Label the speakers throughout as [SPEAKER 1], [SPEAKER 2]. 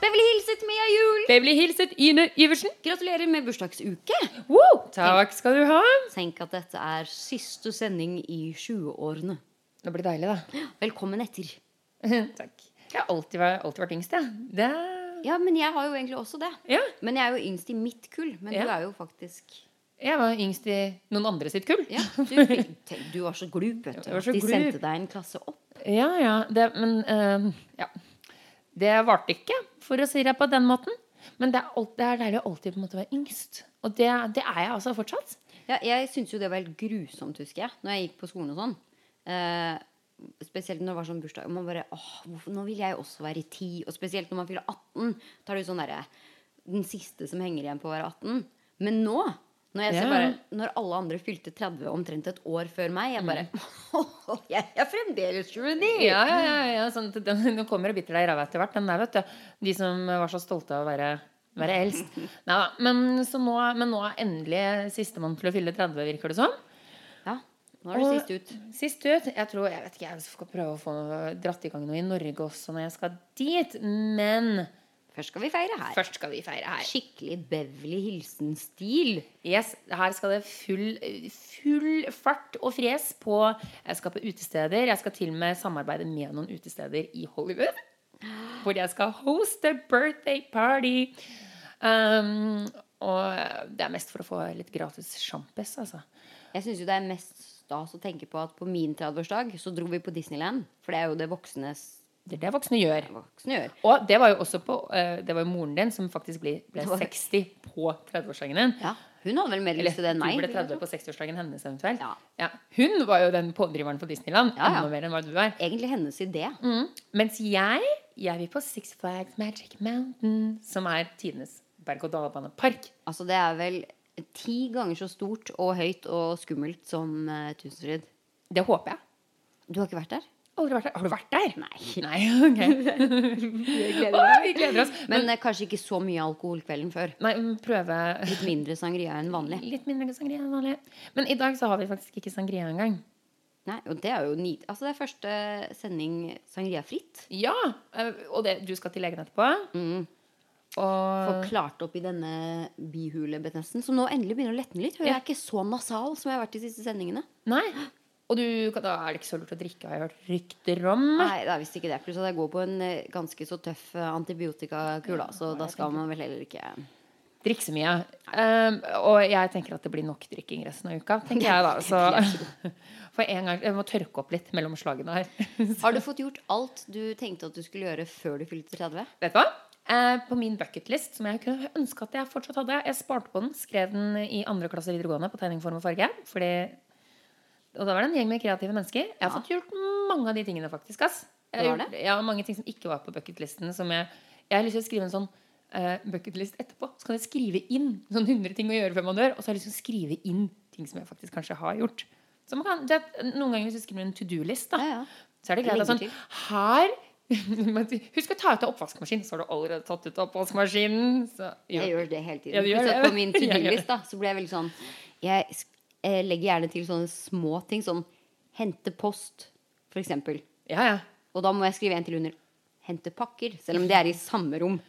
[SPEAKER 1] Beverly hilset Mia Juel.
[SPEAKER 2] Beverly hilset Ine Iversen.
[SPEAKER 1] Gratulerer med bursdagsuke.
[SPEAKER 2] Wow, takk skal du ha.
[SPEAKER 1] Tenk at dette er siste sending i 20-årene.
[SPEAKER 2] Det blir deilig, da.
[SPEAKER 1] Velkommen etter.
[SPEAKER 2] takk. Jeg har alltid, vært- alltid vært yngst, jeg. Det
[SPEAKER 1] Ja, men jeg har jo egentlig også det.
[SPEAKER 2] Ja.
[SPEAKER 1] Men jeg er jo yngst i mitt kull. Men
[SPEAKER 2] Ja.
[SPEAKER 1] du er jo faktisk
[SPEAKER 2] Jeg var yngst i noen andre sitt kull.
[SPEAKER 1] Ja, du, du var så glup, vet du.
[SPEAKER 2] Var så
[SPEAKER 1] De
[SPEAKER 2] glup.
[SPEAKER 1] sendte deg en klasse opp.
[SPEAKER 2] Ja, ja. Det, men uh, ja. Det varte ikke, for å si det på den måten. Men det er, alt, det er deilig å alltid på en måte være yngst. Og det, det er jeg altså fortsatt.
[SPEAKER 1] Ja, jeg syntes jo det var helt grusomt, husker jeg, når jeg gikk på skolen og sånn. Eh, spesielt når det var sånn bursdag. og Man bare, åh, hvorfor, Nå vil jeg også være 10. Og spesielt når man fyller 18. Da er det sånn derre Den siste som henger igjen på å være 18. Men nå, når jeg ser bare Når alle andre fylte 30 omtrent et år før meg, jeg bare Jeg er fremdeles 29!
[SPEAKER 2] Ja, ja, ja, ja sånn, den, den kommer og biter deg i ræva etter hvert. Den der, vet du. De som var så stolte av å være, være eldst. Neida, men, så nå, men nå er endelig sistemann til å fylle 30, virker det som.
[SPEAKER 1] Ja, nå er
[SPEAKER 2] Og-
[SPEAKER 1] sist ut.
[SPEAKER 2] Sist ut. Jeg tror, jeg vet ikke, jeg skal prøve å få noe, dratt i gang noe i Norge også når jeg skal dit. Men
[SPEAKER 1] Først skal vi feire her.
[SPEAKER 2] først skal vi feire her.
[SPEAKER 1] Skikkelig Beverly Hilsen-stil.
[SPEAKER 2] Yes, her skal det full, full fart og fres på Jeg skal på utesteder. Jeg skal til og med samarbeide med noen utesteder i Hollywood. Hvor jeg skal hoste birthday party. Um, og det er mest for å få litt gratis sjampis, altså.
[SPEAKER 1] Jeg syns jo det er mest stas å tenke på at på min 30-årsdag så dro vi på Disneyland. For det er jo det voksnes
[SPEAKER 2] Det er det voksne gjør.
[SPEAKER 1] voksne gjør.
[SPEAKER 2] Og det var jo også på eh, Det var jo moren din som faktisk ble, ble
[SPEAKER 1] var-
[SPEAKER 2] 60 på 30-årsdagen din.
[SPEAKER 1] Ja, Hun hadde vel mer lyst til det enn meg.
[SPEAKER 2] ble 30 på 60-årsdagen hennes eventuelt.
[SPEAKER 1] Ja.
[SPEAKER 2] Hun var jo den pådriveren på Disneyland.
[SPEAKER 1] Ja, ja.
[SPEAKER 2] Enda mer enn hva du er.
[SPEAKER 1] Egentlig hennes idé.
[SPEAKER 2] Mm. Mens jeg, jeg vil på Six Flags Magic Mountain, som er tidenes berg-og-dal-banepark.
[SPEAKER 1] Altså Det er vel ti ganger så stort og høyt og skummelt som uh, Tusenfryd.
[SPEAKER 2] Det håper jeg.
[SPEAKER 1] Du har ikke vært der?
[SPEAKER 2] Aldri vært der. Har du vært der?
[SPEAKER 1] Nei.
[SPEAKER 2] Nei, ok. Å, vi gleder oss.
[SPEAKER 1] Men men, kanskje ikke så mye alkohol kvelden før.
[SPEAKER 2] Nei, prøve
[SPEAKER 1] Litt mindre sangria enn vanlig.
[SPEAKER 2] litt mindre sangria enn vanlig. Men i dag så har vi faktisk ikke sangria engang.
[SPEAKER 1] Nei, Og det er jo nit Altså det er første sending sangria-fritt.
[SPEAKER 2] Ja, eh, og det, du skal til legen etterpå.
[SPEAKER 1] Mm. Få klart opp i denne bihulebetennelsen, som nå endelig begynner å lette litt.
[SPEAKER 2] Ja.
[SPEAKER 1] jeg er ikke så nasal som jeg har vært de siste sendingene.
[SPEAKER 2] Nei. Og du, da er det ikke så lurt å drikke, har jeg hørt rykter om.
[SPEAKER 1] Nei, det er visst ikke det. Pluss at jeg går på en eh, ganske så tøff antibiotikakule, ja, så da skal man vel heller ikke
[SPEAKER 2] Drikke så mye. Um, og jeg tenker at det blir nok drikking resten av uka, tenker jeg da. Så for en gang Jeg må tørke opp litt mellom slagene her.
[SPEAKER 1] Har du fått gjort alt du tenkte at du skulle gjøre før du fylte 30?
[SPEAKER 2] Vet du hva? Eh, på min bucketlist, som jeg kunne ønske at jeg fortsatt hadde Jeg sparte på den, skrev den i andre klasse videregående på tegning, form og farge. Fordi, og da var det en gjeng med kreative mennesker. Jeg har fått gjort mange av de tingene, faktisk. Ass. Jeg har gjort, ja, mange ting som ikke var på bucketlisten. Som jeg, jeg har lyst til å skrive en sånn uh, bucketlist etterpå. Så kan jeg skrive inn sånn 100 ting å gjøre før man dør. Og så har jeg lyst til å skrive inn ting som jeg faktisk kanskje har gjort. Kan, det, noen ganger hvis du skriver en to do-list,
[SPEAKER 1] Ja, ja.
[SPEAKER 2] så er det greit at sånn. Her Husk å ta ut av oppvaskmaskinen. Så har du allerede tatt ut av oppvaskmaskinen. Så, ja.
[SPEAKER 1] Jeg gjør det hele tiden.
[SPEAKER 2] Ja, det.
[SPEAKER 1] på min to do-list så blir jeg veldig sånn Jeg eh, legger gjerne til sånne små ting. Sånn hente post, for eksempel.
[SPEAKER 2] Ja, ja.
[SPEAKER 1] Og da må jeg skrive en til under hente pakker, selv om det er i samme rom.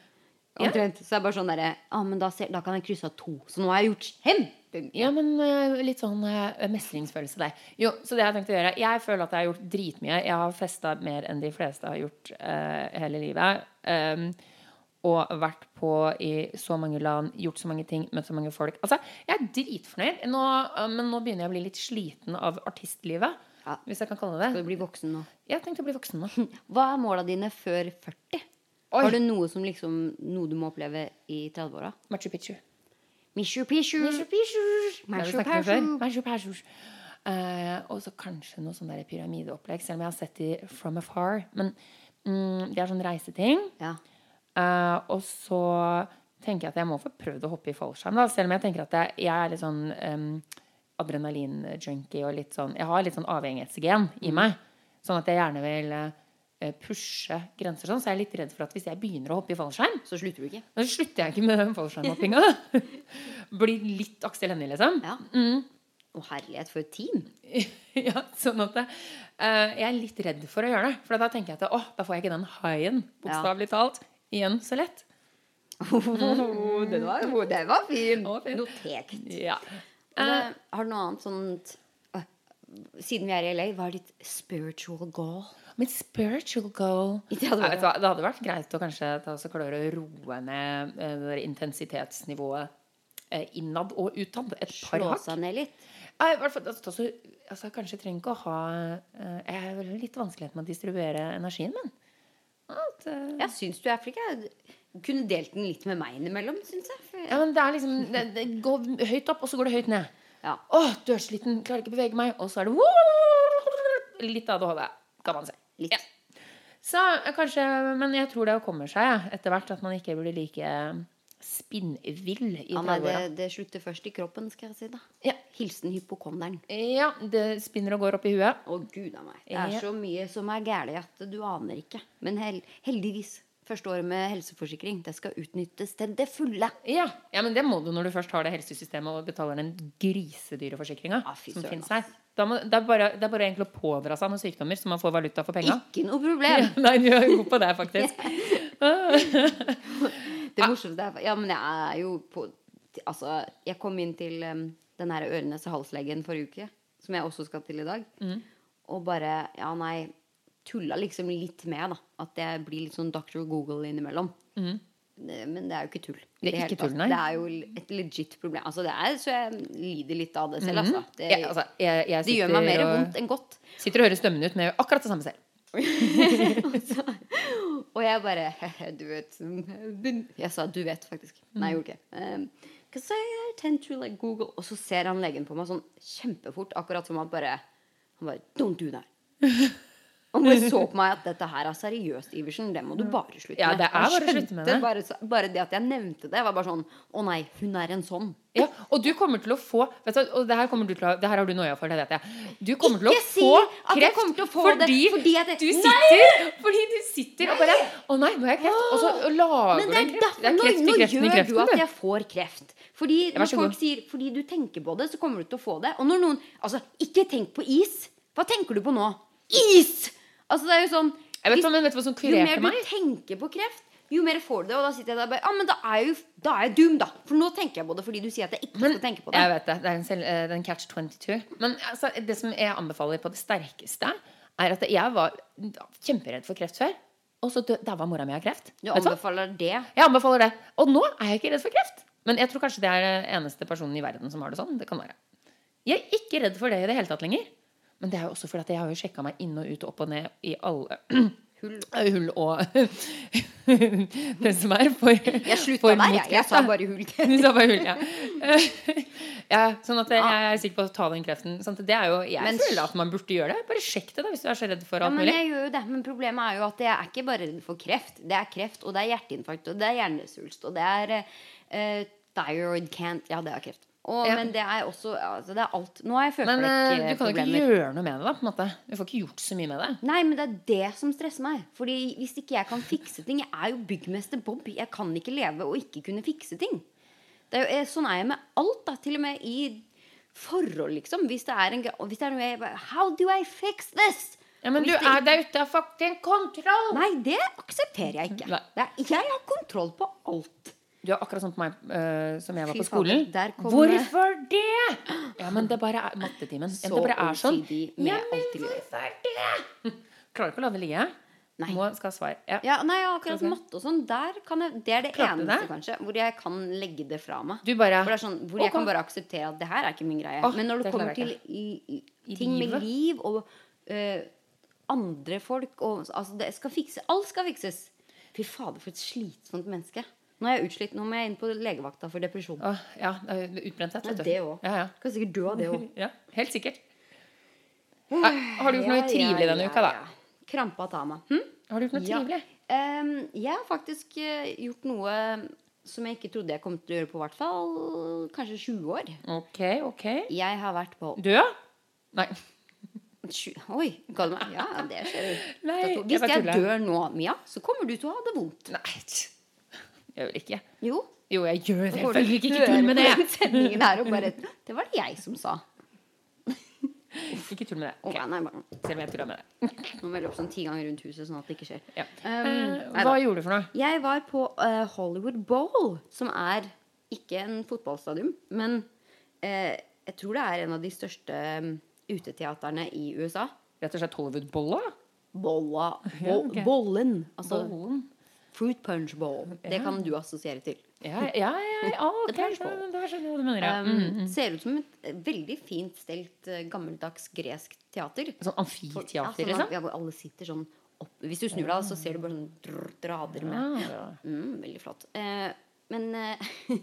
[SPEAKER 2] Ja.
[SPEAKER 1] Så det bare sånn derre ah, men da, da kan jeg krysse av to. Så nå har jeg gjort kjempemye.
[SPEAKER 2] Ja, men uh, litt sånn uh, mestringsfølelse der. Jo, så det har jeg tenkt å gjøre Jeg føler at jeg har gjort dritmye. Jeg har festa mer enn de fleste har gjort uh, hele livet. Um, og vært på i så mange land, gjort så mange ting, møtt så mange folk. Altså, jeg er dritfornøyd. Nå, eh, men nå begynner jeg å bli litt sliten av artistlivet.
[SPEAKER 1] Ja.
[SPEAKER 2] Hvis jeg kan kalle
[SPEAKER 1] det
[SPEAKER 2] det Skal
[SPEAKER 1] du bli voksen nå?
[SPEAKER 2] Jeg tenkte å bli voksen nå.
[SPEAKER 1] Hva er måla dine før 40?
[SPEAKER 2] Oi.
[SPEAKER 1] Har du noe som liksom Noe du må oppleve i 30-åra?
[SPEAKER 2] Machu Picchu. Michu
[SPEAKER 1] Pichu.
[SPEAKER 2] Michu Pichu. Machu-pichu.
[SPEAKER 1] Picchu.
[SPEAKER 2] Machu Picchu. Eh, og så kanskje noe sånn pyramideopplegg, selv om jeg har sett de from afar. Men mm, det er sånn reiseting.
[SPEAKER 1] Ja.
[SPEAKER 2] Eh, og så tenker jeg at jeg må få prøvd å hoppe i fallskjerm, da. Selv om jeg tenker at jeg, jeg er litt sånn um, adrenalin-junkie og litt sånn Jeg har litt sånn avhengighetsgen i meg. Sånn at jeg gjerne vil uh, pushe grenser sånn. Så jeg er litt redd for at hvis jeg begynner å hoppe i fallskjerm,
[SPEAKER 1] Så slutter du ikke?
[SPEAKER 2] Så slutter jeg ikke med den fallskjermhoppinga. Blir litt Aksel Hennie, liksom.
[SPEAKER 1] Ja.
[SPEAKER 2] Mm.
[SPEAKER 1] Og herlighet, for et team.
[SPEAKER 2] ja, sånn at uh, Jeg er litt redd for å gjøre det. For da tenker jeg at å, da får jeg ikke den haien, bokstavelig talt. Igjen så lett.
[SPEAKER 1] den, var, den var fin.
[SPEAKER 2] var fin.
[SPEAKER 1] Notert.
[SPEAKER 2] Ja.
[SPEAKER 1] Og har du noe annet sånt Siden vi er i LA, hva er ditt spiritual goal?
[SPEAKER 2] Mitt spiritual goal
[SPEAKER 1] I 30 år,
[SPEAKER 2] Nei, vet du hva, Det hadde vært greit å kanskje ta oss og klare å roe ned eh, det intensitetsnivået eh, innad og utad et par
[SPEAKER 1] Slå seg ned litt?
[SPEAKER 2] I hvert fall, altså, altså, kanskje trenger ikke å ha eh, Jeg har litt vanskelighet med å distribuere energien min. At, uh...
[SPEAKER 1] Jeg syns du er flink. Jeg kunne delt den litt med meg innimellom, syns jeg. For
[SPEAKER 2] ja, men det er liksom det, det går høyt opp, og så går det høyt ned.
[SPEAKER 1] Ja.
[SPEAKER 2] Å, dørsliten, klarer ikke å bevege meg. Og så er det litt ADHD, kan man si.
[SPEAKER 1] Litt.
[SPEAKER 2] Ja. Så eh, kanskje Men jeg tror det kommer seg ja, etter hvert at man ikke blir like spinnvill i
[SPEAKER 1] Ja, det,
[SPEAKER 2] 30-åra.
[SPEAKER 1] det slutter først i kroppen, skal jeg si. da
[SPEAKER 2] Ja.
[SPEAKER 1] Hilsen hypokonderen.
[SPEAKER 2] ja, det spinner og går opp i huet.
[SPEAKER 1] Å, gud a meg. Det er
[SPEAKER 2] Ja.
[SPEAKER 1] så mye som er galt at du aner ikke. Men hel heldigvis. Første året med helseforsikring, det skal utnyttes til det fulle.
[SPEAKER 2] Ja. ja, men det må du når du først har det helsesystemet og betaler den grisedyre forsikringa
[SPEAKER 1] Ja,
[SPEAKER 2] som finnes her. Må, det, er bare, det er bare egentlig å pådra seg noen sykdommer så man får valuta for penga.
[SPEAKER 1] Ikke noe problem.
[SPEAKER 2] Nei, du er god på det, faktisk.
[SPEAKER 1] Det morsomste er Ja, men jeg er jo på Altså, jeg kom inn til um, den her øre-nese-hals-legen forrige uke, som jeg også skal til i dag,
[SPEAKER 2] Mm.
[SPEAKER 1] og bare Ja, nei Tulla liksom litt med, da. At jeg blir litt sånn Dr. Google innimellom. Det, men det er jo ikke tull.
[SPEAKER 2] Mm. Det er ikke tull.
[SPEAKER 1] Det er jo et legit problem. Altså, det er, så jeg lider litt av det selv, altså. Det,
[SPEAKER 2] Ja, altså, jeg, jeg
[SPEAKER 1] det gjør meg mer
[SPEAKER 2] og-
[SPEAKER 1] vondt enn godt.
[SPEAKER 2] Sitter og hører stemmen ut med akkurat det samme selv.
[SPEAKER 1] Og jeg bare Du vet Jeg sa 'du vet', faktisk. Nei, jeg gjorde ikke um, I tend to like Google Og så ser han legen på meg sånn kjempefort, akkurat som han bare Han bare 'Don't do that'. Han bare så på meg at dette her er seriøst, Iversen. Det må du bare slutte
[SPEAKER 2] Ja,
[SPEAKER 1] med.
[SPEAKER 2] det er bare å slutte med det.
[SPEAKER 1] Bare, bare det at jeg nevnte det, var bare sånn Å nei, hun er en sånn.
[SPEAKER 2] Ja, og du kommer til å få vet du, Og det her, kommer du til det her har du noia for, det vet jeg. Du kommer til å
[SPEAKER 1] si
[SPEAKER 2] få kreft
[SPEAKER 1] å få
[SPEAKER 2] fordi,
[SPEAKER 1] det fordi jeg-
[SPEAKER 2] du sitter, fordi du sitter og bare Å nei, nå har jeg kreft. Og så lager du en kreft. Det er kreft i
[SPEAKER 1] nå
[SPEAKER 2] kreften Nå
[SPEAKER 1] gjør du at jeg får kreft. Fordi når folk sier fordi du tenker på det, så kommer du til å få det. Og når noen Altså, ikke tenk på is. Hva tenker du på nå? Is! Altså, det er jo sånn
[SPEAKER 2] Jeg vet,
[SPEAKER 1] hvis-
[SPEAKER 2] men vet hva som
[SPEAKER 1] Jo mer du tenker på kreft, jo mer får du det. Og da sitter jeg der bare Ja, men da er, jo, da er jeg dum, da. For nå tenker jeg på det fordi du sier at jeg ikke
[SPEAKER 2] Men,
[SPEAKER 1] skal tenke på det.
[SPEAKER 2] jeg vet det. Det er en, selv, eh, det er en catch 22. Men altså, det som jeg anbefaler på det sterkeste, er at jeg var kjemperedd for kreft før. Og så daua mora mi av kreft.
[SPEAKER 1] Du anbefaler det.
[SPEAKER 2] Jeg anbefaler det. Og nå er jeg ikke redd for kreft. Men jeg tror kanskje det er den eneste personen i verden som har det sånn. Det kan være. Jeg er ikke redd for det i det hele tatt lenger. Men det er jo også fordi at jeg har jo sjekka meg inn og ut og opp og ned i alle
[SPEAKER 1] Hull.
[SPEAKER 2] hull og det som er for
[SPEAKER 1] Jeg slutta der, jeg. Jeg sa bare hull.
[SPEAKER 2] Du sa bare hull, ja. ja. Sånn at jeg er sikker på å ta den kreften. Sånn det er jo, jeg
[SPEAKER 1] Men-
[SPEAKER 2] føler at man burde gjøre det. Bare sjekk det, da, hvis du er så redd for
[SPEAKER 1] Ja,
[SPEAKER 2] alt
[SPEAKER 1] men
[SPEAKER 2] mulig.
[SPEAKER 1] jo det. Men problemet er jo at jeg er ikke bare redd for kreft. Det er kreft, og det er hjerteinfarkt, og det er hjernesvulst, og det er uh, thyroid can't Ja, det er kreft. Og,
[SPEAKER 2] Ja.
[SPEAKER 1] Men det er også altså, Det er alt. Nå har jeg
[SPEAKER 2] Men eh, du kan jo ikke gjøre noe med det, da. på en måte Du får ikke gjort så mye med det.
[SPEAKER 1] Nei, men det er det som stresser meg. Fordi hvis ikke jeg kan fikse ting Jeg er jo byggmester Bob. Jeg kan ikke leve og ikke kunne fikse ting. Det er jo, eh, sånn er jeg med alt, da. Til og med i forhold, liksom. Hvis det er en hvis det er noe jeg bare How do I fix this?
[SPEAKER 2] Ja, Men du
[SPEAKER 1] det
[SPEAKER 2] er der ute av fucking kontroll!
[SPEAKER 1] Nei, det aksepterer jeg ikke. Er, jeg har kontroll på alt.
[SPEAKER 2] Du er akkurat sånn på meg uh, som jeg var
[SPEAKER 1] Fy
[SPEAKER 2] på skolen.
[SPEAKER 1] kom-
[SPEAKER 2] Hvorfor det?! Ja, men det bare er mattetimen.
[SPEAKER 1] Så
[SPEAKER 2] det bare er sånn. Ja, men hvorfor det?! Klarer ikke å la det ligge.
[SPEAKER 1] Nei.
[SPEAKER 2] Må skal ha svar. Ja.
[SPEAKER 1] Ja, nei, akkurat matte og sånn, der kan jeg, det er det
[SPEAKER 2] Klarte
[SPEAKER 1] eneste,
[SPEAKER 2] det?
[SPEAKER 1] kanskje, hvor jeg kan legge det fra meg.
[SPEAKER 2] Du bare
[SPEAKER 1] Hvor, det sånn, hvor jeg kan bare akseptere at det her er ikke min greie.
[SPEAKER 2] Oh,
[SPEAKER 1] Men når det, kommer til i, i,
[SPEAKER 2] I
[SPEAKER 1] ting med liv og uh, andre folk og, altså, det skal fikse, Alt skal fikses. Fy fader, for et slitsomt menneske. Nå er jeg utslitt. Nå må jeg inn på legevakta for depresjon.
[SPEAKER 2] Åh, ja, utbrenthet, vet du.
[SPEAKER 1] det òg.
[SPEAKER 2] Ja, ja.
[SPEAKER 1] Kan sikkert dø av det òg.
[SPEAKER 2] ja, helt sikkert. Nei, Har du gjort noe trivelig denne uka, da?
[SPEAKER 1] Krampa tar meg. Hm?
[SPEAKER 2] Har du gjort noe trivelig?
[SPEAKER 1] Um, jeg har faktisk uh, gjort noe som jeg ikke trodde jeg kom til å gjøre på hvert fall kanskje 20 år.
[SPEAKER 2] Ok, ok.
[SPEAKER 1] Jeg har vært på
[SPEAKER 2] Død? Nei.
[SPEAKER 1] Oi, ga du meg Ja, det skjer jo.
[SPEAKER 2] Nei, jeg
[SPEAKER 1] Hvis
[SPEAKER 2] bare
[SPEAKER 1] jeg dør nå, Mia, så kommer du til å ha det vondt.
[SPEAKER 2] Nei, gjør ikke.
[SPEAKER 1] Jo.
[SPEAKER 2] Jo, jeg gjør det.
[SPEAKER 1] Jeg
[SPEAKER 2] Selvfølgelig ikke tull med det.
[SPEAKER 1] Sendingen her og bare Det var det jeg som sa.
[SPEAKER 2] Ikke tull med det.
[SPEAKER 1] Okay.
[SPEAKER 2] Oh,
[SPEAKER 1] nei, bare,
[SPEAKER 2] Selv om jeg tulla med det.
[SPEAKER 1] nå må jeg løpe sånn ti ganger rundt huset, sånn at det ikke skjer.
[SPEAKER 2] Ja.
[SPEAKER 1] Um,
[SPEAKER 2] Eh, hva gjorde du for noe?
[SPEAKER 1] Jeg var på uh, Hollywood Bowl, som er ikke en fotballstadion, men uh, jeg tror det er en av de største um, uteteaterne i USA.
[SPEAKER 2] Rett og slett Hollywood-bolla?
[SPEAKER 1] Bolla,
[SPEAKER 2] Ja, okay.
[SPEAKER 1] Bollen. Altså
[SPEAKER 2] Bollen?
[SPEAKER 1] Fruit punch bowl. Det
[SPEAKER 2] Ja.
[SPEAKER 1] kan du assosiere til.
[SPEAKER 2] Ja, ja, ja, ja ok, da, skjønner jeg hva du mener. Ja.
[SPEAKER 1] Um,
[SPEAKER 2] Mm, mm.
[SPEAKER 1] Ser ut som et eh, veldig fint stelt, eh, gammeldags gresk teater.
[SPEAKER 2] Sånn
[SPEAKER 1] Ja,
[SPEAKER 2] amfiteater,
[SPEAKER 1] sånn
[SPEAKER 2] liksom?
[SPEAKER 1] ja, hvor alle sitter sånn opp. Hvis du snur deg, så ser du bare sånn drader med Mm, veldig flott. Eh, men eh,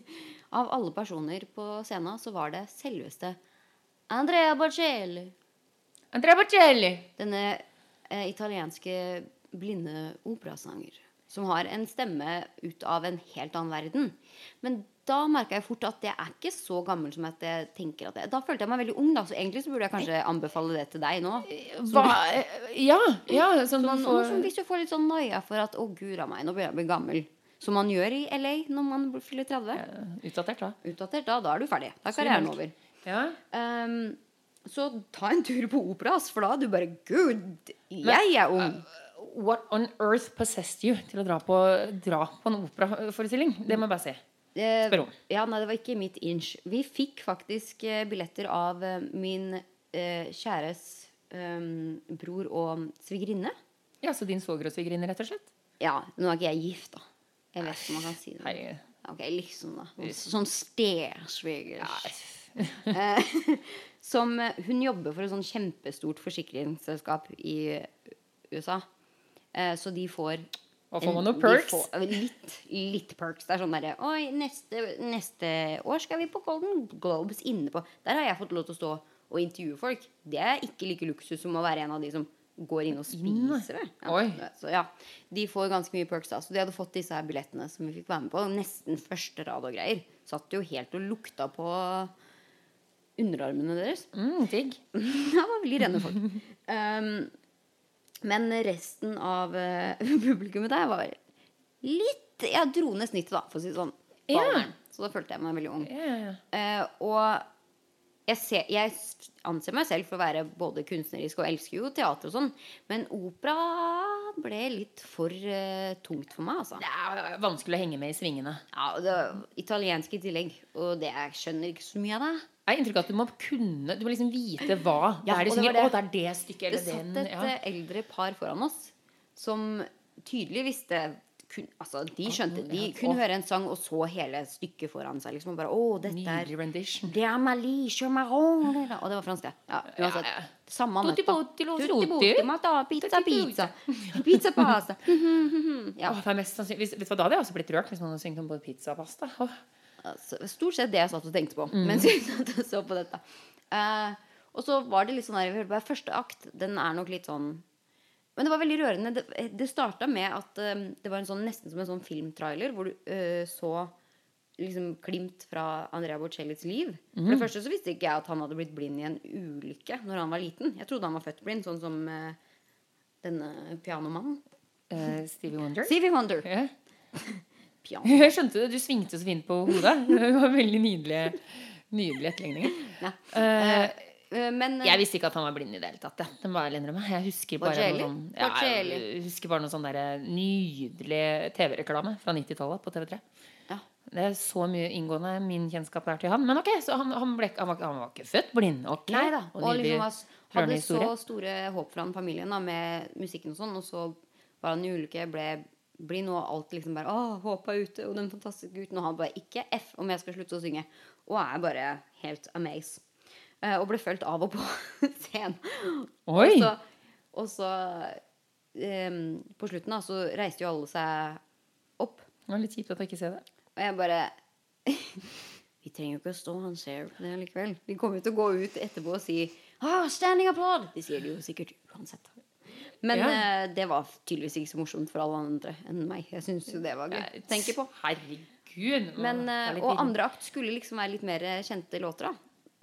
[SPEAKER 1] av alle personer på scenen så var det selveste Andrea Bocelli.
[SPEAKER 2] Andrea Bocelli!
[SPEAKER 1] Denne eh, italienske blinde operasanger. Som har en stemme ut av en helt annen verden. Men da merka jeg fort at jeg er ikke så gammel som at jeg tenker at jeg Da følte jeg meg veldig ung, da. Så egentlig så burde jeg kanskje anbefale det til deg nå.
[SPEAKER 2] Hva Ja, ja sånn
[SPEAKER 1] Man,
[SPEAKER 2] får
[SPEAKER 1] som hvis du får litt sånn noia for at 'å, gud a meg, nå begynner jeg å bli gammel'. Som man gjør i LA når man fyller 30.
[SPEAKER 2] Utdatert, da.
[SPEAKER 1] Utdatert, da, da er du ferdig. Da er karrieren over.
[SPEAKER 2] Ja.
[SPEAKER 1] Um, så ta en tur på opera, for da er du bare Gud, jeg er ung.
[SPEAKER 2] What on earth possessed you til å dra på, dra på en operaforestilling? Det må jeg bare si.
[SPEAKER 1] Eh,
[SPEAKER 2] Spør om.
[SPEAKER 1] Ja, nei, det var ikke mitt inch. Vi fikk faktisk eh, billetter av eh, min eh, kjæres eh, bror og svigerinne.
[SPEAKER 2] Ja, Så din svoger og svigerinne, rett og slett?
[SPEAKER 1] Ja, nå er ikke jeg gift, da. Jeg vet ikke om man kan si det.
[SPEAKER 2] Herregud.
[SPEAKER 1] Ok, liksom da Sånn stesvigers.
[SPEAKER 2] Ja.
[SPEAKER 1] Som Hun jobber for et sånn kjempestort forsikringsselskap i USA. Eh, så de får
[SPEAKER 2] og får man noen perks?
[SPEAKER 1] Eh, litt, litt perks. Det er sånn derre Oi, neste, neste år skal vi på Golden Globes inne på Der har jeg fått lov til å stå og intervjue folk. Det er ikke like luksus som å være en av de som går inn og spiser det. Ja, Så ja, De får ganske mye perks. da Så de hadde fått disse her billettene som vi fikk være med på. Nesten første rad og greier. Satt jo helt og lukta på underarmene deres.
[SPEAKER 2] Mm, digg.
[SPEAKER 1] Ja, det var veldig rene folk. Um, men resten av eh, publikummet der var litt Jeg dro ned snittet, da, for å si det sånn.
[SPEAKER 2] Ja.
[SPEAKER 1] Så da følte jeg meg veldig ung.
[SPEAKER 2] Ja, ja.
[SPEAKER 1] Eh, og jeg, ser, jeg anser meg selv for å være både kunstnerisk og elsker jo teater og sånn, men opera ble litt for uh, tungt for meg, altså.
[SPEAKER 2] Det er vanskelig å henge med i svingene.
[SPEAKER 1] Ja, og det var italiensk i tillegg, og det jeg skjønner ikke så mye av det.
[SPEAKER 2] Jeg har inntrykk av at du må kunne Du må liksom vite hva
[SPEAKER 1] Ja,
[SPEAKER 2] det er de synger.
[SPEAKER 1] det det.
[SPEAKER 2] Å, det er det stykket
[SPEAKER 1] Det
[SPEAKER 2] eller
[SPEAKER 1] satt et
[SPEAKER 2] ja.
[SPEAKER 1] eh, eldre par foran oss som tydelig visste kun, altså, De skjønte De kunne høre en sang og så hele stykket foran seg. Liksom, og bare, å, dette er Det er Malice Og det var fransk, det. Ja, uansett.
[SPEAKER 2] Ja, ja.
[SPEAKER 1] Samme nøtta. Tutti pizza, pizza. Pizza, pasta. ja.
[SPEAKER 2] Oh, det er mest sannsynlig, vet du hva, da hadde jeg også blitt rørt hvis noen hadde syngt om både pizza og pasta. Åh.
[SPEAKER 1] Altså, stort sett det jeg satt og tenkte på
[SPEAKER 2] Mm.
[SPEAKER 1] mens vi så på dette. Uh, og så var det litt sånn der, vi hørte bare Første akt den er nok litt sånn Men det var veldig rørende. Det, det starta med at uh, det var en sånn, nesten som en sånn filmtrailer hvor du uh, så liksom klimt fra Andrea Bocellis liv. For
[SPEAKER 2] Mm.
[SPEAKER 1] det første så visste ikke jeg at han hadde blitt blind i en ulykke når han var liten. Jeg trodde han var født blind, sånn som denne pianomannen.
[SPEAKER 2] Stevie Wonder.
[SPEAKER 1] Stevie Wonder.
[SPEAKER 2] Ja.
[SPEAKER 1] Piano.
[SPEAKER 2] Jeg skjønte det. Du svingte så fint på hodet. Det var veldig nydelige, nydelige etterligninger.
[SPEAKER 1] Ja.
[SPEAKER 2] Eh,
[SPEAKER 1] men eh,
[SPEAKER 2] jeg visste ikke at han var blind i det hele tatt. Det må jeg. Jeg husker bare
[SPEAKER 1] Bocelli?
[SPEAKER 2] noen, sånn, ja, jeg husker bare noen sånn nydelig TV-reklame fra 90-tallet på TV3.
[SPEAKER 1] Ja.
[SPEAKER 2] Det er så mye inngående min kjennskap er til han. Men ok, så han, han, ble, han, var, han var ikke født blind. Okay.
[SPEAKER 1] Nei da.
[SPEAKER 2] Og
[SPEAKER 1] Og liksom var, hadde så store håp for han familien da, med musikken og sånn, og så var han i ulykke, ble blind, nå alt liksom bare Å, er ute, og den fantastiske gutten. Og han bare ikke F om jeg skal slutte å synge. Og er bare helt amazed. Uh, og ble fulgt av og på scenen.
[SPEAKER 2] Oi!
[SPEAKER 1] Og så, og så um, På slutten da, så reiste jo alle seg opp.
[SPEAKER 2] Det var litt kjipt at jeg ikke ser det.
[SPEAKER 1] Og jeg bare Vi trenger jo ikke å stå han ser det likevel. Vi kommer jo til å gå ut etterpå og si ah, 'standing applaud'. De sier det jo sikkert uansett. Men
[SPEAKER 2] Ja.
[SPEAKER 1] uh, det var tydeligvis ikke så morsomt for alle andre enn meg. Jeg syns jo det var gøy. å tenke på.
[SPEAKER 2] Herregud.
[SPEAKER 1] Men, eh,
[SPEAKER 2] litt
[SPEAKER 1] og andre akt skulle liksom være litt mer kjente låter, da.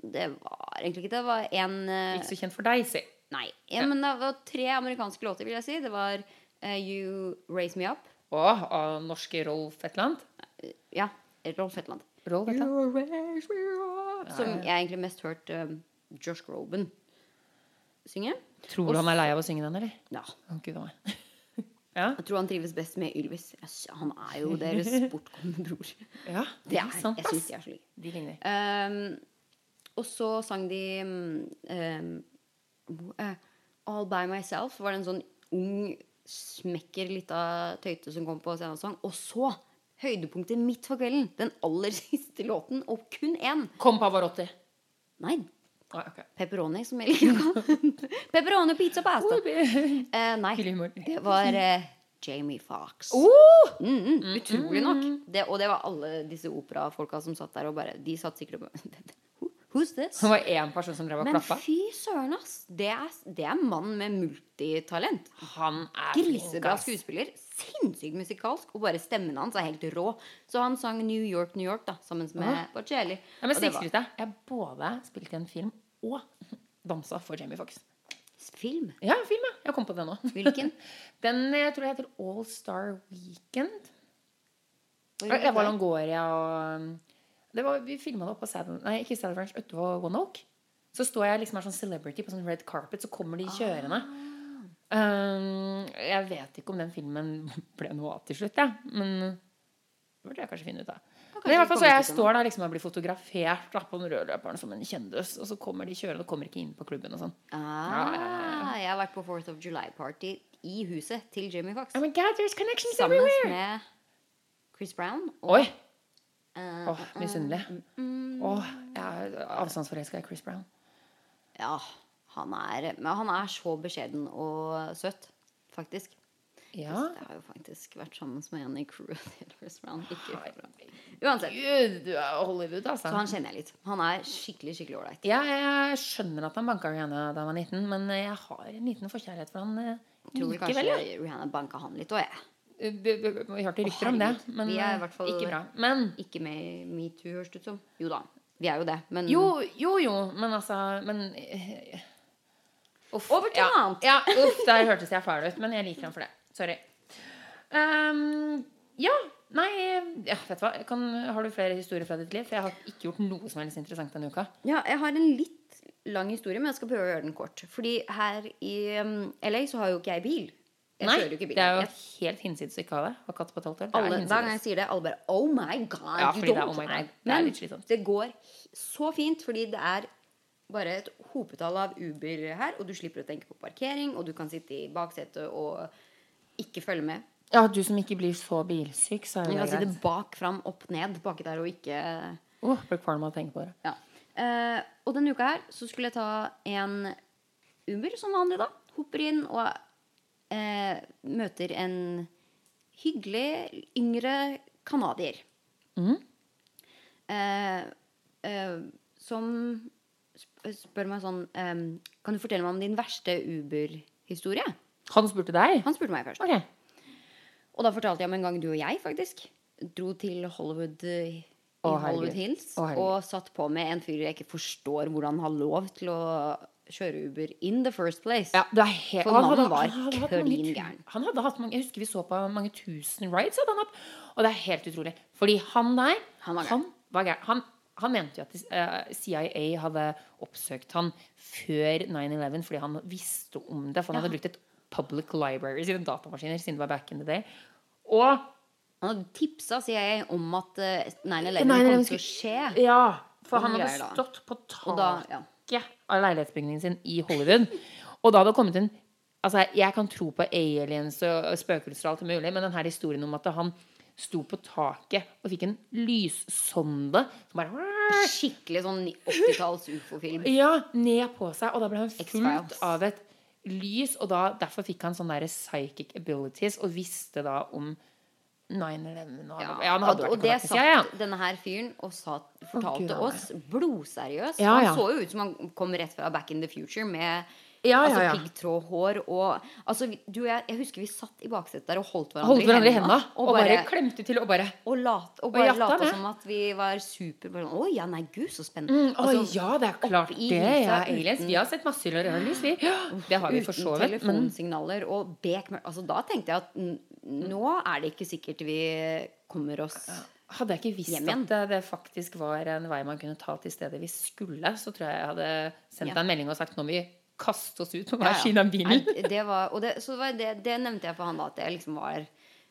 [SPEAKER 1] Det var egentlig ikke det. Var en uh,
[SPEAKER 2] Ikke så kjent for deg, si.
[SPEAKER 1] Nei. En, men det var tre amerikanske låter, vil jeg si. Det var eh, You Raise Me Up.
[SPEAKER 2] Og av norske Rolf et eller annet.
[SPEAKER 1] Ja. Rolf Hetland.
[SPEAKER 2] Rolf et eller annet.
[SPEAKER 1] Som jeg egentlig mest hørte um, Josh Groban. synge.
[SPEAKER 2] Tror du han er lei av å synge den, eller?
[SPEAKER 1] Ja.
[SPEAKER 2] Oh, Gud ja.
[SPEAKER 1] Jeg tror han trives best med Ylvis. Han er jo deres bortkomne bror.
[SPEAKER 2] ja,
[SPEAKER 1] Det er,
[SPEAKER 2] sant,
[SPEAKER 1] jeg syns de er så like.
[SPEAKER 2] De ligner.
[SPEAKER 1] Um, og så sang de um, eh, All By Myself. Var det en sånn ung, smekker lita tøyte som kom på scenen og sang. Og så høydepunktet midt for kvelden. Den aller siste låten, og kun én.
[SPEAKER 2] Kom Pavarotti.
[SPEAKER 1] Nei,
[SPEAKER 2] Ah, ok.
[SPEAKER 1] pepperoni, som jeg liker å kalle. Pepperoni pizza pasta. Eh, nei, det var eh, Jamie Fox.
[SPEAKER 2] Oh!
[SPEAKER 1] Mm, mm, utrolig nok. Det, og det var alle disse operafolka som satt der og bare De satt sikkert og Who's this?
[SPEAKER 2] Det var én person som drev og
[SPEAKER 1] Men fy søren, ass. Det er, det er mann med multitalent.
[SPEAKER 2] Han er
[SPEAKER 1] Grisebra skuespiller. Sinnssykt musikalsk. Og bare stemmen hans er helt rå. Så han sang New York, New York da sammen med Bocelli.
[SPEAKER 2] Ja, men snikskrytet. Jeg både spilte i en film og dansa for Jamie Fox.
[SPEAKER 1] film.
[SPEAKER 2] Ja, film, ja. Jeg kom på det nå.
[SPEAKER 1] Hvilken?
[SPEAKER 2] Den jeg tror jeg heter All Star Weekend.
[SPEAKER 1] Det?
[SPEAKER 2] Longoria og det var, Vi filma det oppe på Saddle Nei, ikke Saddle Ranch, utpå One Oak. Så står jeg liksom her sånn celebrity på sånn red carpet, så kommer de kjørende. Um, jeg vet ikke om den filmen ble noe av til slutt, jeg. Men det burde jeg kanskje finne ut av. Men i hvert fall så jeg står der liksom og blir fotografert da, på den rødløperen som en kjendis, og så kommer de kjørende og kommer ikke inn på klubben og sånn.
[SPEAKER 1] Ah, jeg har vært på Fourth of July-party i huset til Jamie Foxx.
[SPEAKER 2] Oh my god, there's connections
[SPEAKER 1] Sammen
[SPEAKER 2] everywhere!
[SPEAKER 1] med Chris Brown og
[SPEAKER 2] Oi!
[SPEAKER 1] eh,
[SPEAKER 2] Åh, misunnelig. Åh, jeg er avstandsforelska i Chris Brown.
[SPEAKER 1] Ja, han er Men han er så beskjeden og søt, faktisk.
[SPEAKER 2] Ja.
[SPEAKER 1] Jeg har jo faktisk vært sammen med en i crewet til Chris Brown. Uansett.
[SPEAKER 2] Gud, du er Hollywood, altså.
[SPEAKER 1] Så han kjenner jeg litt. Han er skikkelig skikkelig ålreit.
[SPEAKER 2] Ja, jeg skjønner at han banka Rihanna da han var 19, men jeg har en liten forkjærlighet for han eh,
[SPEAKER 1] Tror vel kanskje
[SPEAKER 2] Ja.
[SPEAKER 1] Rihanna banka han litt òg, jeg.
[SPEAKER 2] Vi vi- hørte rykter om det, men
[SPEAKER 1] Vi er i
[SPEAKER 2] eh,
[SPEAKER 1] hvert fall-
[SPEAKER 2] ikke bra. Men
[SPEAKER 1] Ikke med metoo, høres det ut som. Jo da, vi er jo det. Men
[SPEAKER 2] jo, jo, jo, men altså Men eh, Uff.
[SPEAKER 1] Over til
[SPEAKER 2] ja.
[SPEAKER 1] annet.
[SPEAKER 2] Ja, uff, der hørtes jeg fæl ut, men jeg liker han for det. Sorry. Um, ja, nei ja, Vet du hva, kan, Har du flere historier fra ditt liv? For jeg har ikke gjort noe som helst interessant denne uka.
[SPEAKER 1] Ja, jeg har en litt lang historie, men jeg skal prøve å gjøre den kort. Fordi her i um, LA så har jo ikke jeg bil. Jeg
[SPEAKER 2] Nei,
[SPEAKER 1] bil.
[SPEAKER 2] det er jo helt hinsides å ikke ha det. Ha katt på et halvt år. Er
[SPEAKER 1] alle, hver gang jeg sier det, alle bare Oh my God,
[SPEAKER 2] Ja,
[SPEAKER 1] you
[SPEAKER 2] fordi det er
[SPEAKER 1] don't.
[SPEAKER 2] oh my God. Det er litt slitsomt.
[SPEAKER 1] det går så fint, fordi det er bare et hopetall av Uber her, og du slipper å tenke på parkering, og du kan sitte i baksetet og ikke følge med.
[SPEAKER 2] Ja, du som ikke blir så bilsyk, så er
[SPEAKER 1] kan
[SPEAKER 2] det greit.
[SPEAKER 1] sitte bak, fram, opp, ned, baki der og ikke
[SPEAKER 2] Åh, blir kvalm av å tenke på det.
[SPEAKER 1] Ja. Eh, og denne uka her så skulle jeg ta en Uber som vanlig, da. Hopper inn og eh, møter en hyggelig yngre canadier.
[SPEAKER 2] Mm.
[SPEAKER 1] Eh, som spør meg sånn eh, Kan du fortelle meg om din verste Uber-historie?
[SPEAKER 2] Han spurte deg?
[SPEAKER 1] Han spurte meg først.
[SPEAKER 2] Ok.
[SPEAKER 1] Og da fortalte jeg om en gang du og jeg faktisk dro til Hollywood eh, i
[SPEAKER 2] Å.
[SPEAKER 1] Hollywood Hills
[SPEAKER 2] Å,
[SPEAKER 1] og satt på med en fyr jeg ikke forstår hvordan har lov til å kjøre Uber in the first place.
[SPEAKER 2] Ja,
[SPEAKER 1] For
[SPEAKER 2] han
[SPEAKER 1] mannen var klin gæren.
[SPEAKER 2] Han hadde hatt mange, jeg husker vi så på mange tusen rides. Hadde han hatt, og det er helt utrolig. Fordi han der
[SPEAKER 1] Han var gæren.
[SPEAKER 2] han. Han, han mente jo at eh, CIA hadde oppsøkt han før 9-11 fordi han visste om det. For han
[SPEAKER 1] Ja.
[SPEAKER 2] hadde brukt et public libraries, eller datamaskiner siden det var back in the day. Og
[SPEAKER 1] Han hadde tipsa CIA om at eh, 9-11
[SPEAKER 2] 9/11
[SPEAKER 1] kom til å skje.
[SPEAKER 2] Ja, for han hadde stått på taket av leilighetsbygningen sin i Hollywood. Og da hadde det kommet en Altså, jeg kan tro på aliens og spøkelser og alt mulig, men denne historien om at han sto på taket og fikk en lyssonde som bare
[SPEAKER 1] Skikkelig sånn 80-talls ufo-film.
[SPEAKER 2] Ja, ned på seg. Og da ble han fulgt av et lys, og da, derfor fikk han sånne der psychic abilities og visste da om 9-11 og
[SPEAKER 1] Ja,
[SPEAKER 2] ja,
[SPEAKER 1] og, og det
[SPEAKER 2] ja.
[SPEAKER 1] satt denne her fyren og
[SPEAKER 2] satt,
[SPEAKER 1] fortalte
[SPEAKER 2] oh,
[SPEAKER 1] oss blodseriøst. Han så jo ut som han kom rett fra Back in the Future med
[SPEAKER 2] Ja, ja,
[SPEAKER 1] altså,
[SPEAKER 2] ja.
[SPEAKER 1] piggtrådhår og altså, du og jeg, jeg husker vi satt i baksetet der og holdt hverandre,
[SPEAKER 2] Holdt hverandre i
[SPEAKER 1] hendene,
[SPEAKER 2] Og, og bare klemte til og bare
[SPEAKER 1] og, lat, og bare lata som at vi var super bare Å ja, nei, gud, så spennende.
[SPEAKER 2] Mm, Å
[SPEAKER 1] Altså,
[SPEAKER 2] ja, det er klart det. Ja, aliens. Vi har sett masse lys, vi. Det har vi for så vidt. Uten
[SPEAKER 1] telefonsignaler og bekmørkt. Altså, da tenkte jeg at nå er det ikke sikkert vi kommer oss
[SPEAKER 2] hadde jeg ikke visst
[SPEAKER 1] Hjem
[SPEAKER 2] at det, det faktisk var en vei man kunne ta til stedet vi skulle, så tror jeg jeg hadde sendt deg en melding og sagt nå må vi kaste oss ut på hver sin av bilen.
[SPEAKER 1] Nei, det var, og det, så det, det nevnte jeg for han da, at det liksom var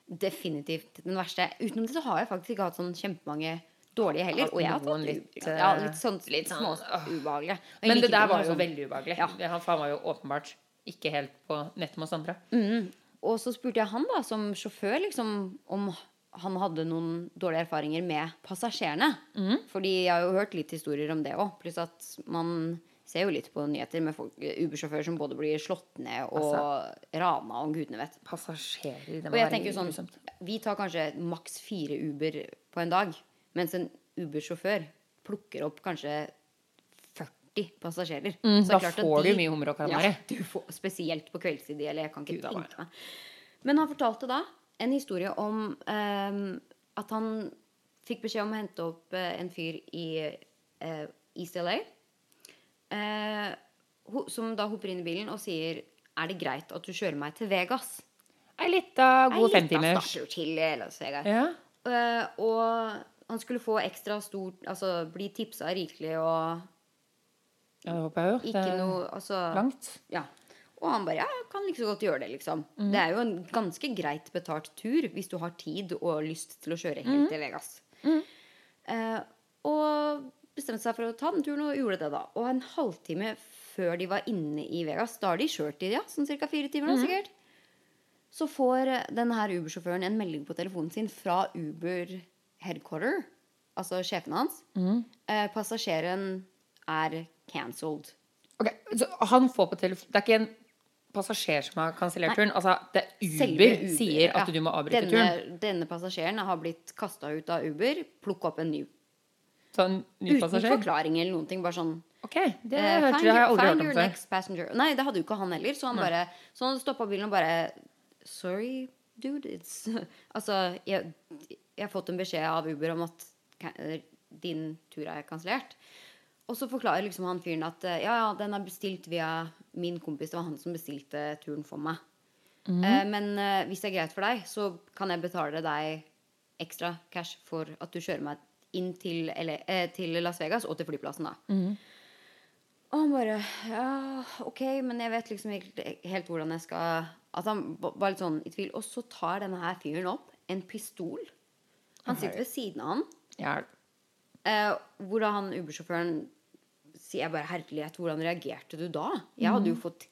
[SPEAKER 1] definitivt den verste. Utenom det så har jeg faktisk ikke hatt sånn kjempemange dårlige heller. Og jeg har
[SPEAKER 2] hatt
[SPEAKER 1] tatt
[SPEAKER 2] litt,
[SPEAKER 1] litt, ja,
[SPEAKER 2] eh,
[SPEAKER 1] litt sånn
[SPEAKER 2] litt
[SPEAKER 1] små
[SPEAKER 2] sånn,
[SPEAKER 1] ubehagelige.
[SPEAKER 2] Men det der var jo
[SPEAKER 1] sånn-
[SPEAKER 2] veldig ubehagelig.
[SPEAKER 1] Ja.
[SPEAKER 2] Han faen var jo åpenbart ikke helt på nett med oss andre.
[SPEAKER 1] Og så spurte jeg han da, som sjåfør, liksom, om han hadde noen dårlige erfaringer med passasjerene. Fordi jeg har jo hørt litt historier om det òg. Pluss at man ser jo litt på nyheter med Uber-sjåfører som både blir slått ned og rana og gudene vet.
[SPEAKER 2] Passasjerer. Det må være
[SPEAKER 1] grusomt. sånn. Vi tar kanskje maks fire Uber på en dag. Mens en Uber-sjåfør plukker opp kanskje 40 passasjerer.
[SPEAKER 2] Mm,
[SPEAKER 1] Så
[SPEAKER 2] da får
[SPEAKER 1] de-
[SPEAKER 2] du mye hummer og kalamari.
[SPEAKER 1] Ja, spesielt på kveldstid. Eller jeg kan ikke
[SPEAKER 2] Gud,
[SPEAKER 1] tenke meg. Men han fortalte da en historie om ehm, at han fikk beskjed om å hente opp eh, en fyr i eh, East LA. Eh, som da hopper inn i bilen og sier Er det greit at du kjører meg til Vegas?
[SPEAKER 2] Ei lita god
[SPEAKER 1] Ei lita
[SPEAKER 2] femtimers.
[SPEAKER 1] til Las Vegas.
[SPEAKER 2] Ja.
[SPEAKER 1] Eh, og han skulle få ekstra stort Altså bli tipsa rikelig og
[SPEAKER 2] ja, det håper jeg jo. Det er
[SPEAKER 1] noe Altså
[SPEAKER 2] langt.
[SPEAKER 1] Ja. Og han bare Ja, jeg kan like så godt gjøre det, liksom. Det er jo en ganske greit betalt tur hvis du har tid og lyst til å kjøre helt til Vegas. Eh, og bestemte seg for å ta den turen og gjorde det, da. Og en halvtime før de var inne i Vegas, da har de kjørt i ja, sånn ca. fire timer, da, sikkert. Så får eh, denne her Uber-sjåføren en melding på telefonen sin fra Uber headquarter, altså sjefen hans. Eh, passasjeren er cancelled.
[SPEAKER 2] Ok, så han får på telefon Det er ikke en passasjer som har kansellert turen? Altså, det er Uber,
[SPEAKER 1] Uber,
[SPEAKER 2] sier at
[SPEAKER 1] ja.
[SPEAKER 2] du må avbryte
[SPEAKER 1] denne,
[SPEAKER 2] turen?
[SPEAKER 1] Denne passasjeren har blitt kasta ut av Uber. Plukk opp en ny.
[SPEAKER 2] Så en ny
[SPEAKER 1] Uten
[SPEAKER 2] passasjer?
[SPEAKER 1] forklaring eller noen ting. Bare sånn
[SPEAKER 2] Ok, det,
[SPEAKER 1] eh,
[SPEAKER 2] hørte,
[SPEAKER 1] find,
[SPEAKER 2] har jeg aldri
[SPEAKER 1] find
[SPEAKER 2] hørt
[SPEAKER 1] your
[SPEAKER 2] om før.
[SPEAKER 1] next passenger. Nei, det hadde jo ikke han heller. Så han bare Så han stoppa bilen og bare Sorry, dude. It's Altså, jeg, jeg har fått en beskjed av Uber om at eh, din tur er kansellert. Og så forklarer liksom han fyren at eh, ja, ja, den er bestilt via min kompis. Det var han som bestilte turen for meg. Eh, men eh, hvis det er greit for deg, så kan jeg betale deg ekstra cash for at du kjører meg inn til, LA, eh, til Las Vegas og til flyplassen, da. Og han bare Ja, OK, men jeg vet liksom helt, helt hvordan jeg skal At han var litt sånn i tvil. Og så tar denne her fyren opp en pistol. Han sitter ved siden av han.
[SPEAKER 2] Ja,
[SPEAKER 1] Eh, hvor da han Uber-sjåføren sier jeg bare herlighet, hvordan reagerte du da? Jeg hadde jo fått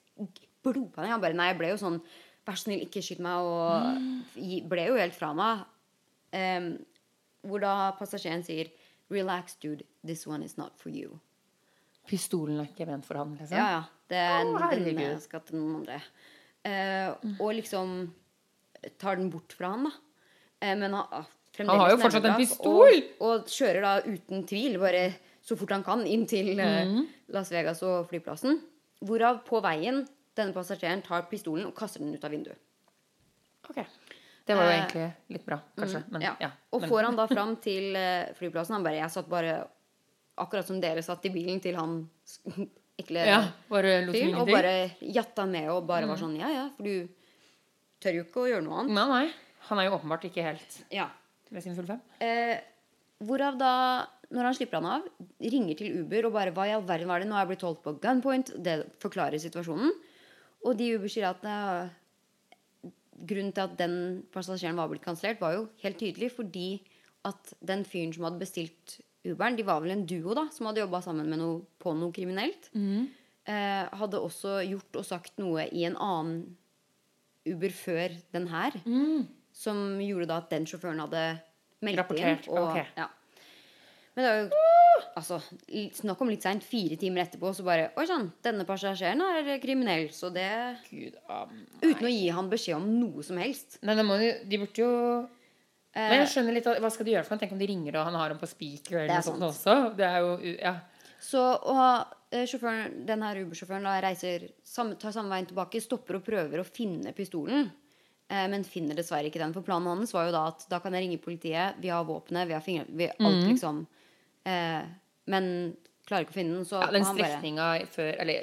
[SPEAKER 1] blodpanikk. Han bare nei, jeg ble jo sånn vær så snill, ikke skyt meg, og ble jo helt fra meg. Em, hvor da passasjeren sier relax, dude, this one is not for you.
[SPEAKER 2] pistolen er ikke ment for han, liksom?
[SPEAKER 1] Ja, ja. Det er
[SPEAKER 2] oh,
[SPEAKER 1] den skal til noen andre. Eh, og liksom tar den bort fra han, da. Uh, men han, ah,
[SPEAKER 2] Han har jo fortsatt en pistol!
[SPEAKER 1] Og, og kjører da uten tvil, bare så fort han kan, inn til
[SPEAKER 2] uh.
[SPEAKER 1] Las Vegas og flyplassen. Hvorav på veien denne passasjeren tar pistolen og kaster den ut av vinduet.
[SPEAKER 2] Ok. Det var jo
[SPEAKER 1] Eh,
[SPEAKER 2] egentlig litt bra, kanskje. Men,
[SPEAKER 1] Ja.
[SPEAKER 2] ja.
[SPEAKER 1] Og
[SPEAKER 2] men,
[SPEAKER 1] får han da fram til eh, flyplassen Han bare Jeg satt bare akkurat som dere satt i bilen til han ekle
[SPEAKER 2] ja, bare
[SPEAKER 1] fyren, og bare jatta med og bare var sånn Ja, ja, for du tør jo ikke å gjøre noe annet.
[SPEAKER 2] Nei, nei. Han er jo åpenbart ikke helt
[SPEAKER 1] Ja.
[SPEAKER 2] ved sin full fem.
[SPEAKER 1] Eh, hvorav da, når han slipper han av, ringer til Uber og bare Hva i all verden var det? Nå er jeg blitt holdt på gunpoint. Det forklarer situasjonen. Og de Uber sier at grunnen til at den passasjeren var blitt kansellert, var jo helt tydelig fordi at den fyren som hadde bestilt Uberen, de var vel en duo da, som hadde jobba sammen med noe, på noe kriminelt, eh, hadde også gjort og sagt noe i en annen Uber før den her, som gjorde da at den sjåføren hadde meldt
[SPEAKER 2] Rapportert,
[SPEAKER 1] inn. Og,
[SPEAKER 2] okay.
[SPEAKER 1] ja. Men det er jo altså, snakk om litt seint, fire timer etterpå, så bare Oi sann, denne passasjeren er kriminell, så det
[SPEAKER 2] Gud ah,
[SPEAKER 1] Uten å gi han beskjed om noe som helst.
[SPEAKER 2] Nei, da må de, de burde jo
[SPEAKER 1] Eh,
[SPEAKER 2] Men jeg skjønner litt, Hva skal de gjøre for noe? Tenk om de ringer og han har dem på speaker eller
[SPEAKER 1] er
[SPEAKER 2] noe sånt også. Det er jo Ja.
[SPEAKER 1] Så og, eh, sjåføren, denne Uber-sjåføren reiser tar samme veien tilbake, stopper og prøver å finne pistolen. Eh, men finner dessverre ikke den. For planen hans var jo da at da kan jeg ringe politiet, vi har våpenet, vi har fingre... Vi alt, liksom. Eh, men klarer ikke å finne den, så
[SPEAKER 2] ja den
[SPEAKER 1] bare
[SPEAKER 2] strekninga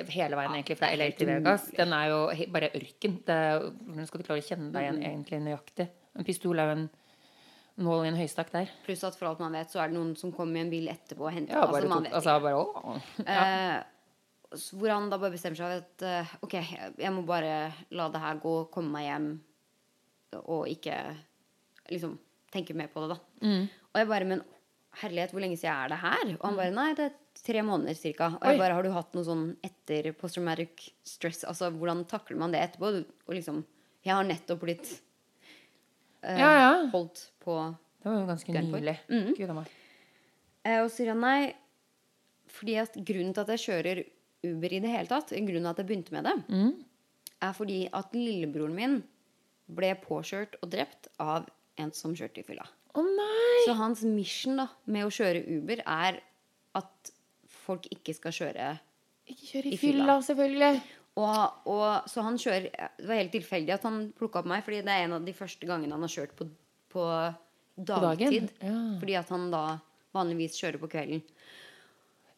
[SPEAKER 2] hele veien egentlig fra LA til Vegas, den er jo bare ørken. Hvordan skal du klare å kjenne deg igjen egentlig nøyaktig? En pistol er jo en nål i en høystakk der.
[SPEAKER 1] Pluss at for alt man vet, så er det noen som kommer i en bil etterpå og henter
[SPEAKER 2] Ja,
[SPEAKER 1] altså,
[SPEAKER 2] bare
[SPEAKER 1] vet
[SPEAKER 2] altså bare ja.
[SPEAKER 1] Eh, hvor han da bare bestemmer seg for at eh, ok, jeg- må bare la det her gå, komme meg hjem, og ikke liksom tenke mer på det, da. Og jeg bare Men herlighet, hvor lenge siden er det her? Og han bare Nei, det er tre måneder cirka. Og jeg bare Har du hatt noe sånn etter post-traumatic stress? Altså, hvordan takler man det etterpå? Og liksom Jeg har nettopp blitt eh,
[SPEAKER 2] Ja, ja.
[SPEAKER 1] holdt på
[SPEAKER 2] Det var jo ganske nylig. Mm. Gud a meg.
[SPEAKER 1] Eh, Og så sier han nei, fordi at grunnen til at jeg kjører Uber i det hele tatt, grunnen til at jeg begynte med det, er fordi at lillebroren min ble påkjørt og drept av en som kjørte i fylla.
[SPEAKER 2] Å nei!
[SPEAKER 1] Så hans mission da, med å kjøre Uber er at folk ikke skal kjøre
[SPEAKER 2] Ikke kjøre i
[SPEAKER 1] i
[SPEAKER 2] fylla. selvfølgelig.
[SPEAKER 1] og, og så han kjører Det var helt tilfeldig at han plukka opp meg, fordi det er en av de første gangene han har kjørt på, på dagtid.
[SPEAKER 2] Ja.
[SPEAKER 1] Fordi at han da vanligvis kjører på kvelden.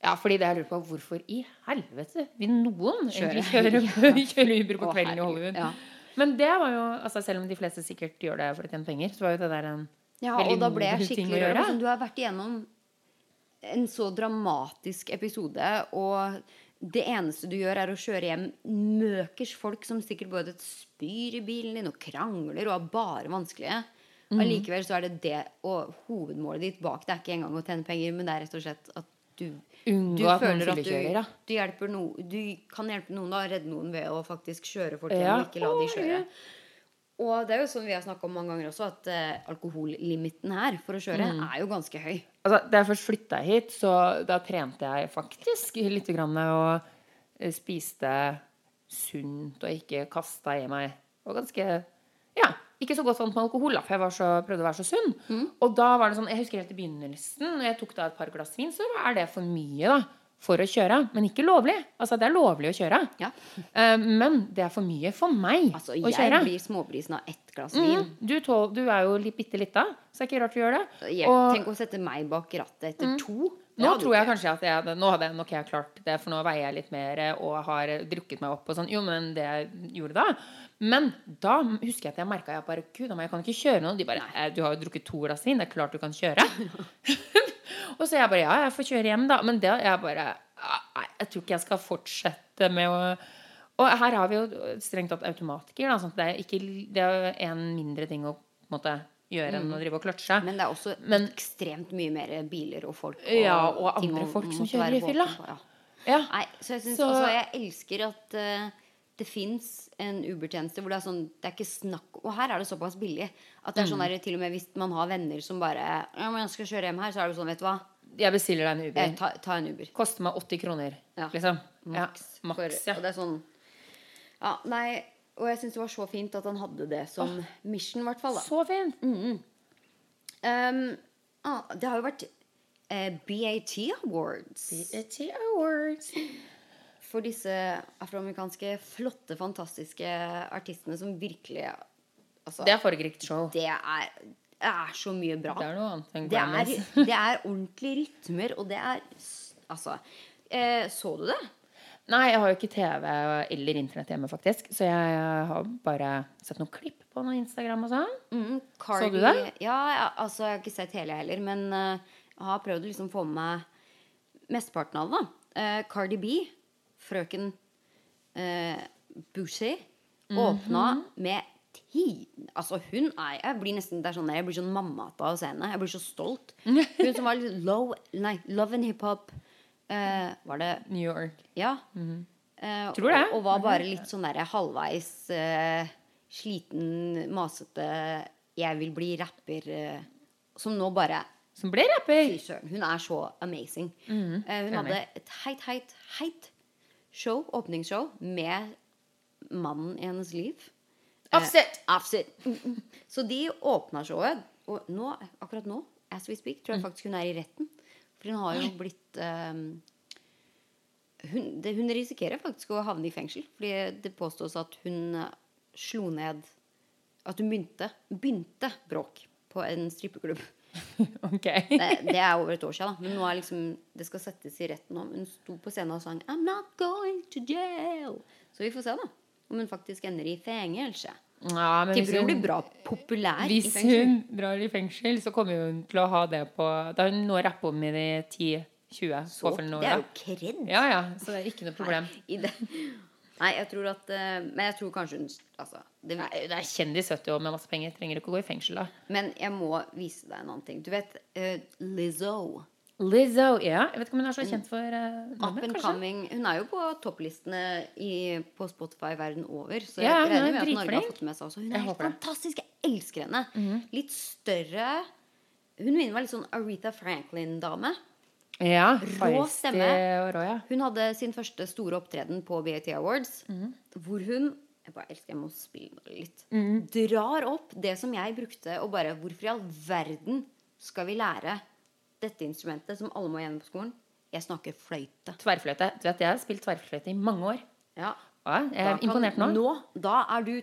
[SPEAKER 2] Ja, fordi det jeg lurer på, hvorfor i helvete vil noen
[SPEAKER 1] Kjøre.
[SPEAKER 2] kjøre, kjøre Uber på kvelden i Hollywood?
[SPEAKER 1] ja.
[SPEAKER 2] Men det var jo, altså selv om de fleste sikkert gjør det for å tjene penger, så var jo det der en
[SPEAKER 1] Ja, og da ble jeg skikkelig rørt. Liksom, du har vært igjennom en så dramatisk episode, og det eneste du gjør, er å kjøre hjem møkers folk som sikkert både spyr i bilen din og krangler og er bare vanskelige.
[SPEAKER 2] Mhm.
[SPEAKER 1] Allikevel så er det det, og hovedmålet ditt bak det er ikke engang å tjene penger, men det er rett og slett at du, du
[SPEAKER 2] at
[SPEAKER 1] føler at du, du, no, du kan hjelpe noen da, redde noen ved å faktisk kjøre folk hjem
[SPEAKER 2] Ja.
[SPEAKER 1] og ikke la de kjøre. Og det er jo sånn vi har snakka om mange ganger også, at eh, alkohollimiten her for å kjøre
[SPEAKER 2] Mm.
[SPEAKER 1] er jo ganske høy.
[SPEAKER 2] Altså, da jeg først flytta hit, så da trente jeg faktisk litt grann og eh, spiste sunt og ikke kasta i meg. Og ganske Ja, ikke så godt vant med alkohol, da, for jeg var så, prøvde å være så sunn.
[SPEAKER 1] Mm.
[SPEAKER 2] Og da var det sånn, jeg husker helt i begynnelsen, når jeg tok da et par glass vin, så er det for mye, da. For å kjøre. Men ikke lovlig. Altså, det er lovlig å kjøre.
[SPEAKER 1] Ja.
[SPEAKER 2] Uh, men det er for mye for meg
[SPEAKER 1] Altså,
[SPEAKER 2] å
[SPEAKER 1] jeg
[SPEAKER 2] kjøre.
[SPEAKER 1] blir småbrisen av ett glass vin.
[SPEAKER 2] Mm, du, tål, du er jo bitte lita, så det er ikke rart du gjør det.
[SPEAKER 1] Jeg,
[SPEAKER 2] Og- Mm.
[SPEAKER 1] tenk å sette meg bak rattet etter to.
[SPEAKER 2] Nå tror jeg kanskje at jeg nå hadde jeg nok jeg klart det, for nå veier jeg litt mer eh, og har drukket meg opp og sånn. Jo, men det jeg gjorde da. Men da husker jeg at jeg merka jeg bare Gud, jeg kan ikke kjøre nå. De bare «Eh, Du har jo drukket to glass vin, det er klart du kan kjøre. og så jeg bare Ja, jeg får kjøre hjem, da. Men det jeg bare «Ah, Nei, jeg tror ikke jeg skal fortsette med å Og her har vi jo strengt tatt automatgir, da. Sånn det er ikke Det er en mindre ting å på en måte gjøre enn å drive og kløtsje.
[SPEAKER 1] Men det er også
[SPEAKER 2] Men-
[SPEAKER 1] ekstremt mye mer biler og folk.
[SPEAKER 2] Ja, og andre folk som kjører i fylla.
[SPEAKER 1] Ja.
[SPEAKER 2] Ja.
[SPEAKER 1] Nei, så jeg synes,
[SPEAKER 2] Så-
[SPEAKER 1] altså, jeg elsker at uh, det fins en Uber-tjeneste hvor det er sånn Det er ikke snakk Og her er det såpass billig at det er
[SPEAKER 2] Mm.
[SPEAKER 1] sånn der, til og med hvis man har venner som bare Ja, men jeg skal kjøre hjem her, så er det sånn, vet du hva.
[SPEAKER 2] Jeg bestiller deg en Uber.
[SPEAKER 1] Ta, ta en Uber.
[SPEAKER 2] Koster meg 80 kroner,
[SPEAKER 1] Ja.
[SPEAKER 2] liksom.
[SPEAKER 1] Maks.
[SPEAKER 2] Ja, maks ja.
[SPEAKER 1] Og det er sånn Ja, nei Og jeg syns det var så fint at han hadde det som mission, i hvert fall. da
[SPEAKER 2] Så fint.
[SPEAKER 1] Um, ah, det har jo vært eh, BAT Awards
[SPEAKER 2] BAT Awards.
[SPEAKER 1] for disse afroamerikanske, flotte, fantastiske artistene som virkelig Altså,
[SPEAKER 2] Det er fargerikt show.
[SPEAKER 1] det er, er så mye bra.
[SPEAKER 2] Det er noe annet enn
[SPEAKER 1] Det er,
[SPEAKER 2] Grammys.
[SPEAKER 1] det er ordentlige rytmer, og det er Altså eh, Så du det?
[SPEAKER 2] Nei, jeg har jo ikke TV eller internett hjemme, faktisk. Så jeg har bare sett noen klipp på noe Instagram og sånn.
[SPEAKER 1] Mm, Cardi,
[SPEAKER 2] du det?
[SPEAKER 1] Ja, jeg, altså jeg har ikke sett hele heller, men uh, jeg har prøvd å liksom få med meg mesteparten av det. Eh, Cardi B, frøken uh, Boucher,
[SPEAKER 2] Mhm.
[SPEAKER 1] åpna med ti Altså hun er Jeg blir nesten det er sånn der, jeg blir sånn mammata av å se henne. Jeg blir så stolt. Hun som var low Nei, love and hiphop. Uh, var det
[SPEAKER 2] New York.
[SPEAKER 1] Ja. Eh,
[SPEAKER 2] Tror det.
[SPEAKER 1] Og, og var bare litt sånn der halvveis eh, sliten, masete Jeg vil bli rapper. eh, som nå bare
[SPEAKER 2] Som ble rapper.
[SPEAKER 1] Hun er så amazing.
[SPEAKER 2] Mhm.
[SPEAKER 1] Eh, hun hadde et heit, heit, heit show, åpningsshow, med mannen i hennes liv. Eh,
[SPEAKER 2] Offset.
[SPEAKER 1] Offset. Mm, mm. Så de åpna showet. Og nå, akkurat nå, as we speak,
[SPEAKER 2] Mm.
[SPEAKER 1] tror jeg faktisk hun er i retten. For hun har jo blitt ehm, hun, det, hun risikerer faktisk å havne i fengsel. Fordi det påstås at hun eh, slo ned At hun begynte, begynte bråk på en strippeklubb.
[SPEAKER 2] Ok.
[SPEAKER 1] Det, det er over et år siden, da. Men nå er liksom det skal settes i retten nå. Hun sto på scenen og sang 'I'm not going to jail'. Så vi får se, da. Om hun faktisk ender i fengsel.
[SPEAKER 2] Ja, men
[SPEAKER 1] Tipper hun blir bra populær i
[SPEAKER 2] hvis
[SPEAKER 1] fengsel.
[SPEAKER 2] hun drar i fengsel, så kommer hun til å ha det på Da hun nå rappet om i de 20
[SPEAKER 1] Så,
[SPEAKER 2] påfølgende
[SPEAKER 1] det er jo kred.
[SPEAKER 2] Ja, ja, så det er ikke noe problem.
[SPEAKER 1] Nei. Nei, jeg tror at eh, Men jeg tror kanskje hun Altså. Det,
[SPEAKER 2] Nei, det er kjendis 70 år med masse penger. Trenger ikke å gå i fengsel, da.
[SPEAKER 1] men jeg må vise deg en annen ting. Du vet eh, Lizzo.
[SPEAKER 2] Lizzo, ja. Jeg vet ikke om hun er så kjent for uh,
[SPEAKER 1] Up and coming. Hun er jo på topplistene i, på Spotify verden over. Så
[SPEAKER 2] Ja,
[SPEAKER 1] jeg
[SPEAKER 2] er
[SPEAKER 1] regner med at Norge har fått med seg også. Hun er helt fantastisk. Jeg elsker henne. Litt større. Hun minner meg litt sånn Aretha Franklin-dame.
[SPEAKER 2] Ja.
[SPEAKER 1] Rå stemme.
[SPEAKER 2] rå, ja.
[SPEAKER 1] Hun hadde sin første store opptreden på BAT Awards,
[SPEAKER 2] mm.
[SPEAKER 1] hvor hun Jeg bare elsker jeg må spille litt.
[SPEAKER 2] Mm.
[SPEAKER 1] Drar opp det som jeg brukte, og bare Hvorfor i all verden skal vi lære dette instrumentet som alle må gjennom på skolen? Jeg snakker fløyte.
[SPEAKER 2] Tverrfløyte. Du vet, jeg har spilt tverrfløyte i mange år.
[SPEAKER 1] Ja.
[SPEAKER 2] Ja, jeg er imponert nå.
[SPEAKER 1] Nå, Da er du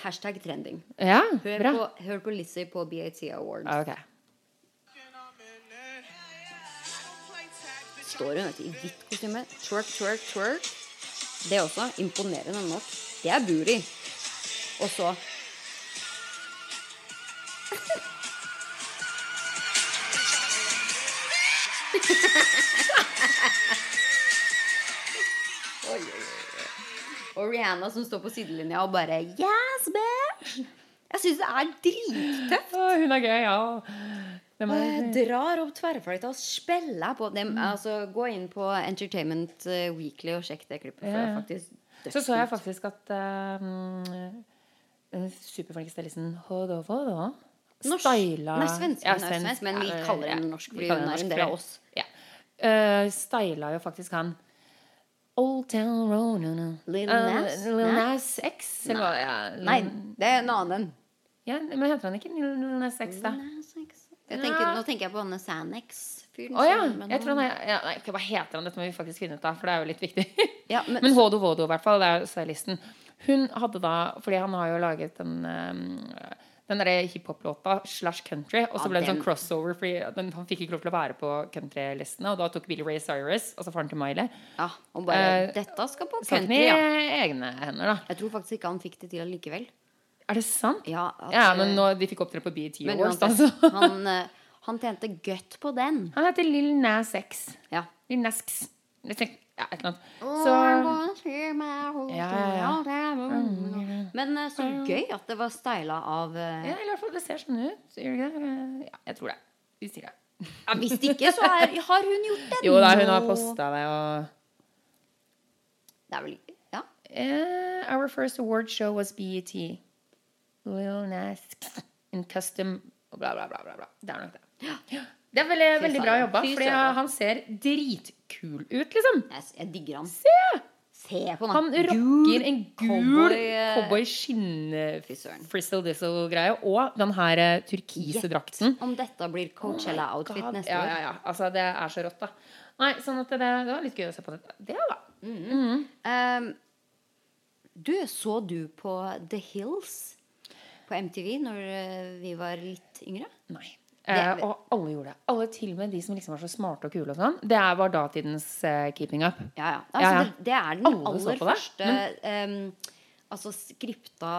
[SPEAKER 1] hashtag trending.
[SPEAKER 2] Ja,
[SPEAKER 1] Hør,
[SPEAKER 2] bra.
[SPEAKER 1] på, hør på Lizzie på BAT Awards.
[SPEAKER 2] Okay.
[SPEAKER 1] Står hun i hvitt kostyme. Twerk, twerk, twerk. Det er også imponerende nok. Det er booty. Og så Oi, oi, oi. Og Rihanna som står på sidelinja og bare Yes, bitch! Jeg syns det er drittøft.
[SPEAKER 2] Oh, hun er gøy, ja. Er
[SPEAKER 1] jeg drar opp tverrfløyta og spiller på dem. Altså, gå inn på Entertainment eh, Weekly og sjekk det klippet. For det
[SPEAKER 2] Så så jeg faktisk at uh, superflinke stylisten Hodo
[SPEAKER 1] Norsk.
[SPEAKER 2] Styla
[SPEAKER 1] Nei, svensk. hun er svensk, men vi kaller
[SPEAKER 2] det
[SPEAKER 1] henne norsk fordi hun er en del av oss.
[SPEAKER 2] Ja. Uh, styla jo faktisk han Old Town Road no, no.
[SPEAKER 1] Lil
[SPEAKER 2] Uh,
[SPEAKER 1] Nas?
[SPEAKER 2] Lil
[SPEAKER 1] Nei.
[SPEAKER 2] Nas X? Eller hva? Ja,
[SPEAKER 1] Nei, det er en annen.
[SPEAKER 2] ja, men heter han ikke Lil Lil Nas X, da?
[SPEAKER 1] Jeg tenker, nå tenker jeg på han Sanex-fyren.
[SPEAKER 2] oh, ja. Jeg tror han er ja, nei, Hva heter han? Dette må vi faktisk finne ut av, for det er jo litt viktig.
[SPEAKER 1] Ja, men,
[SPEAKER 2] Men Hodo Vodo, i hvert fall. Det er stylisten. Hun hadde da Fordi han har jo laget en um, den derre hiphop-låta slash country. Og så ble det en sånn crossover, fordi den, han fikk ikke lov til å være på countrylistene. Og da tok Billy Ray Cyrus, altså faren til Miley,
[SPEAKER 1] ja, og bare
[SPEAKER 2] Eh,
[SPEAKER 1] Dette skal på country, ja.
[SPEAKER 2] egne hender, da.
[SPEAKER 1] Jeg tror faktisk ikke han fikk det til allikevel.
[SPEAKER 2] Er det sant?
[SPEAKER 1] Ja, at,
[SPEAKER 2] Ja, men
[SPEAKER 1] eh,
[SPEAKER 2] nå, de fikk opptre på BT Awards,
[SPEAKER 1] uansett,
[SPEAKER 2] altså.
[SPEAKER 1] han, eh, han tjente godt på den.
[SPEAKER 2] Han heter Lill Nas X.
[SPEAKER 1] Ja.
[SPEAKER 2] Lill Nasx. Ja, et eller annet.
[SPEAKER 1] Så ja,
[SPEAKER 2] Ja, ja,
[SPEAKER 1] Men eh, så gøy at det var styla av eh,
[SPEAKER 2] Ja, i hvert fall det ser sånn ut. Gjør det ikke det? Ja, jeg tror det. Vi sier det.
[SPEAKER 1] ja, Hvis ikke, så er, har hun gjort det
[SPEAKER 2] Jo da, hun har posta det og
[SPEAKER 1] Det er vel Ja.
[SPEAKER 2] Uh, Our first award show was BET. Lil Nas in custom bla, bla. bla, bla. Det er nok det. Ja. Det er veldig, veldig bra jobba,
[SPEAKER 1] for
[SPEAKER 2] han ser dritkul ut, liksom.
[SPEAKER 1] Jeg, jeg digger han.
[SPEAKER 2] Se!
[SPEAKER 1] Se på
[SPEAKER 2] Han
[SPEAKER 1] han
[SPEAKER 2] rocker en gul
[SPEAKER 1] cowboy, eh,
[SPEAKER 2] cowboy
[SPEAKER 1] Fy søren.
[SPEAKER 2] skinn-frizzle dizzle-greie og den her eh, turkise drakten.
[SPEAKER 1] Om dette blir Coachella-outfit
[SPEAKER 2] oh
[SPEAKER 1] neste år.
[SPEAKER 2] ja, ja. Altså, det er så rått, da. Nei, sånn at det, det var litt gøy å se på dette. Det, da.
[SPEAKER 1] Ehm, du, så du på The Hills på MTV når eh, vi var litt yngre?
[SPEAKER 2] Nei. Eh, og alle gjorde det. Alle til og med de som liksom var så smarte og kule og sånn. Det var datidens eh, keeping up.
[SPEAKER 1] Ja, ja. Altså,
[SPEAKER 2] Ja, ja.
[SPEAKER 1] Det, det er den
[SPEAKER 2] Alle
[SPEAKER 1] aller første um, altså skripta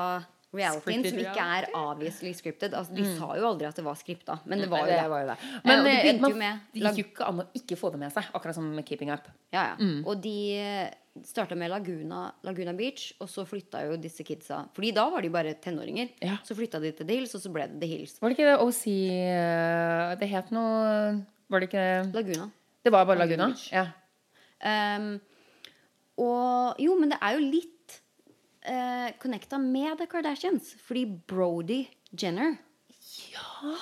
[SPEAKER 1] realityen som ikke er obviously scripted. Altså, de sa jo aldri at det var skripta, men det var jo
[SPEAKER 2] det.
[SPEAKER 1] det.
[SPEAKER 2] Var jo det.
[SPEAKER 1] Eh,
[SPEAKER 2] Men
[SPEAKER 1] det
[SPEAKER 2] eh,
[SPEAKER 1] begynte jo med
[SPEAKER 2] det gikk jo ikke an å ikke få det med seg, akkurat som med keeping up.
[SPEAKER 1] Ja, ja. Og de starta med Laguna, Laguna Beach, og så flytta jo disse kidsa Fordi da var de bare tenåringer.
[SPEAKER 2] Ja.
[SPEAKER 1] Så flytta de til The Hills, og så ble det The Hills.
[SPEAKER 2] Var det ikke det OC eh, Det het noe Var det ikke
[SPEAKER 1] Laguna.
[SPEAKER 2] Det var bare
[SPEAKER 1] Laguna
[SPEAKER 2] Laguna? Ja.
[SPEAKER 1] Um, og jo, men det er jo litt uh, connecta med The Kardashians. Fordi Brody Jenner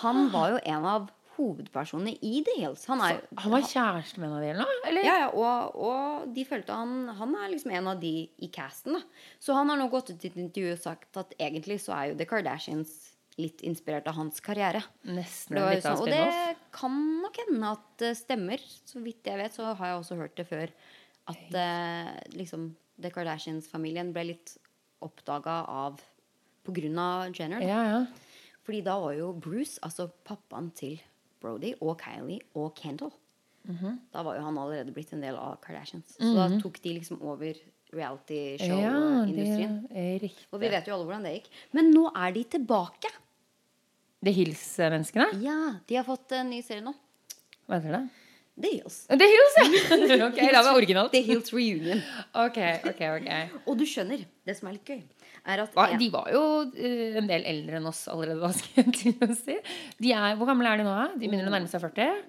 [SPEAKER 1] Han var jo en av hovedpersonene i The Hills. Han er,
[SPEAKER 2] Han var kjæreste med en av dem? eller
[SPEAKER 1] ja, ja, og, og de følte han Han er liksom en av de i casten. da Så han har nå gått ut i et intervju og sagt at egentlig så er jo The Kardashians litt inspirert av hans karriere.
[SPEAKER 2] Nesten
[SPEAKER 1] Det sånn, og det kan nok hende at det stemmer. Så vidt jeg vet, så har jeg også hørt det før. At eh, liksom The Kardashians-familien ble litt oppdaga av av Jenner. da.
[SPEAKER 2] Ja, ja.
[SPEAKER 1] Fordi da var jo Bruce, altså pappaen til Brody og Kylie og Kendall
[SPEAKER 2] -hmm.
[SPEAKER 1] Da var jo han allerede blitt en del av Kardashians. Så da tok de liksom over
[SPEAKER 2] Ja,
[SPEAKER 1] reality-show-industrien.
[SPEAKER 2] det er.
[SPEAKER 1] Og vi vet jo alle hvordan det gikk. Men nå er de tilbake.
[SPEAKER 2] The Hills-menneskene?
[SPEAKER 1] Ja, De har fått en ny serie nå.
[SPEAKER 2] Hva heter det?
[SPEAKER 1] The Hills.
[SPEAKER 2] The Hills, ja! ok, det var originalt.
[SPEAKER 1] The Hills Reunion.
[SPEAKER 2] Ok, ok, ok.
[SPEAKER 1] Og du skjønner, det som er litt gøy, er at en-
[SPEAKER 2] de var jo eh, en del eldre enn oss allerede hva skal jeg til å si. De er, hvor gamle er de nå? De begynner å nærme seg 40?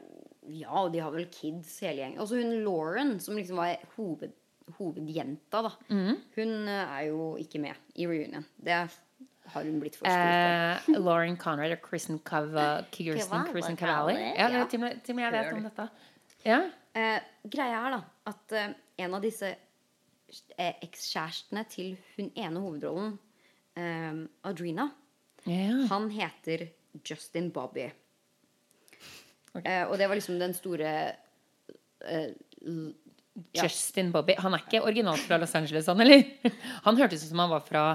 [SPEAKER 1] Ja, og de har vel kids hele gjengen. Også hun Lauren, som liksom var hoved, hovedjenta, da.
[SPEAKER 2] Mm.
[SPEAKER 1] Hun eh, er jo ikke med i reunion. Det har hun blitt for stor for.
[SPEAKER 2] Eh, Lauren Conrad og Kristen
[SPEAKER 1] Cavalli,
[SPEAKER 2] Kristen Cavalli. Ja,
[SPEAKER 1] ja.
[SPEAKER 2] og til og med jeg vet om dette. Ja.
[SPEAKER 1] Eh, greia er da at eh, en av disse eh, ekskjærestene til hun ene hovedrollen, eh, Adrina,
[SPEAKER 2] ja.
[SPEAKER 1] han heter Justin Bobby.
[SPEAKER 2] Okay.
[SPEAKER 1] Eh, og det var liksom den store eh, ja.
[SPEAKER 2] Justin Bobby. Han er ikke originalt fra Los Angeles, han, eller? Han hørtes ut som han var fra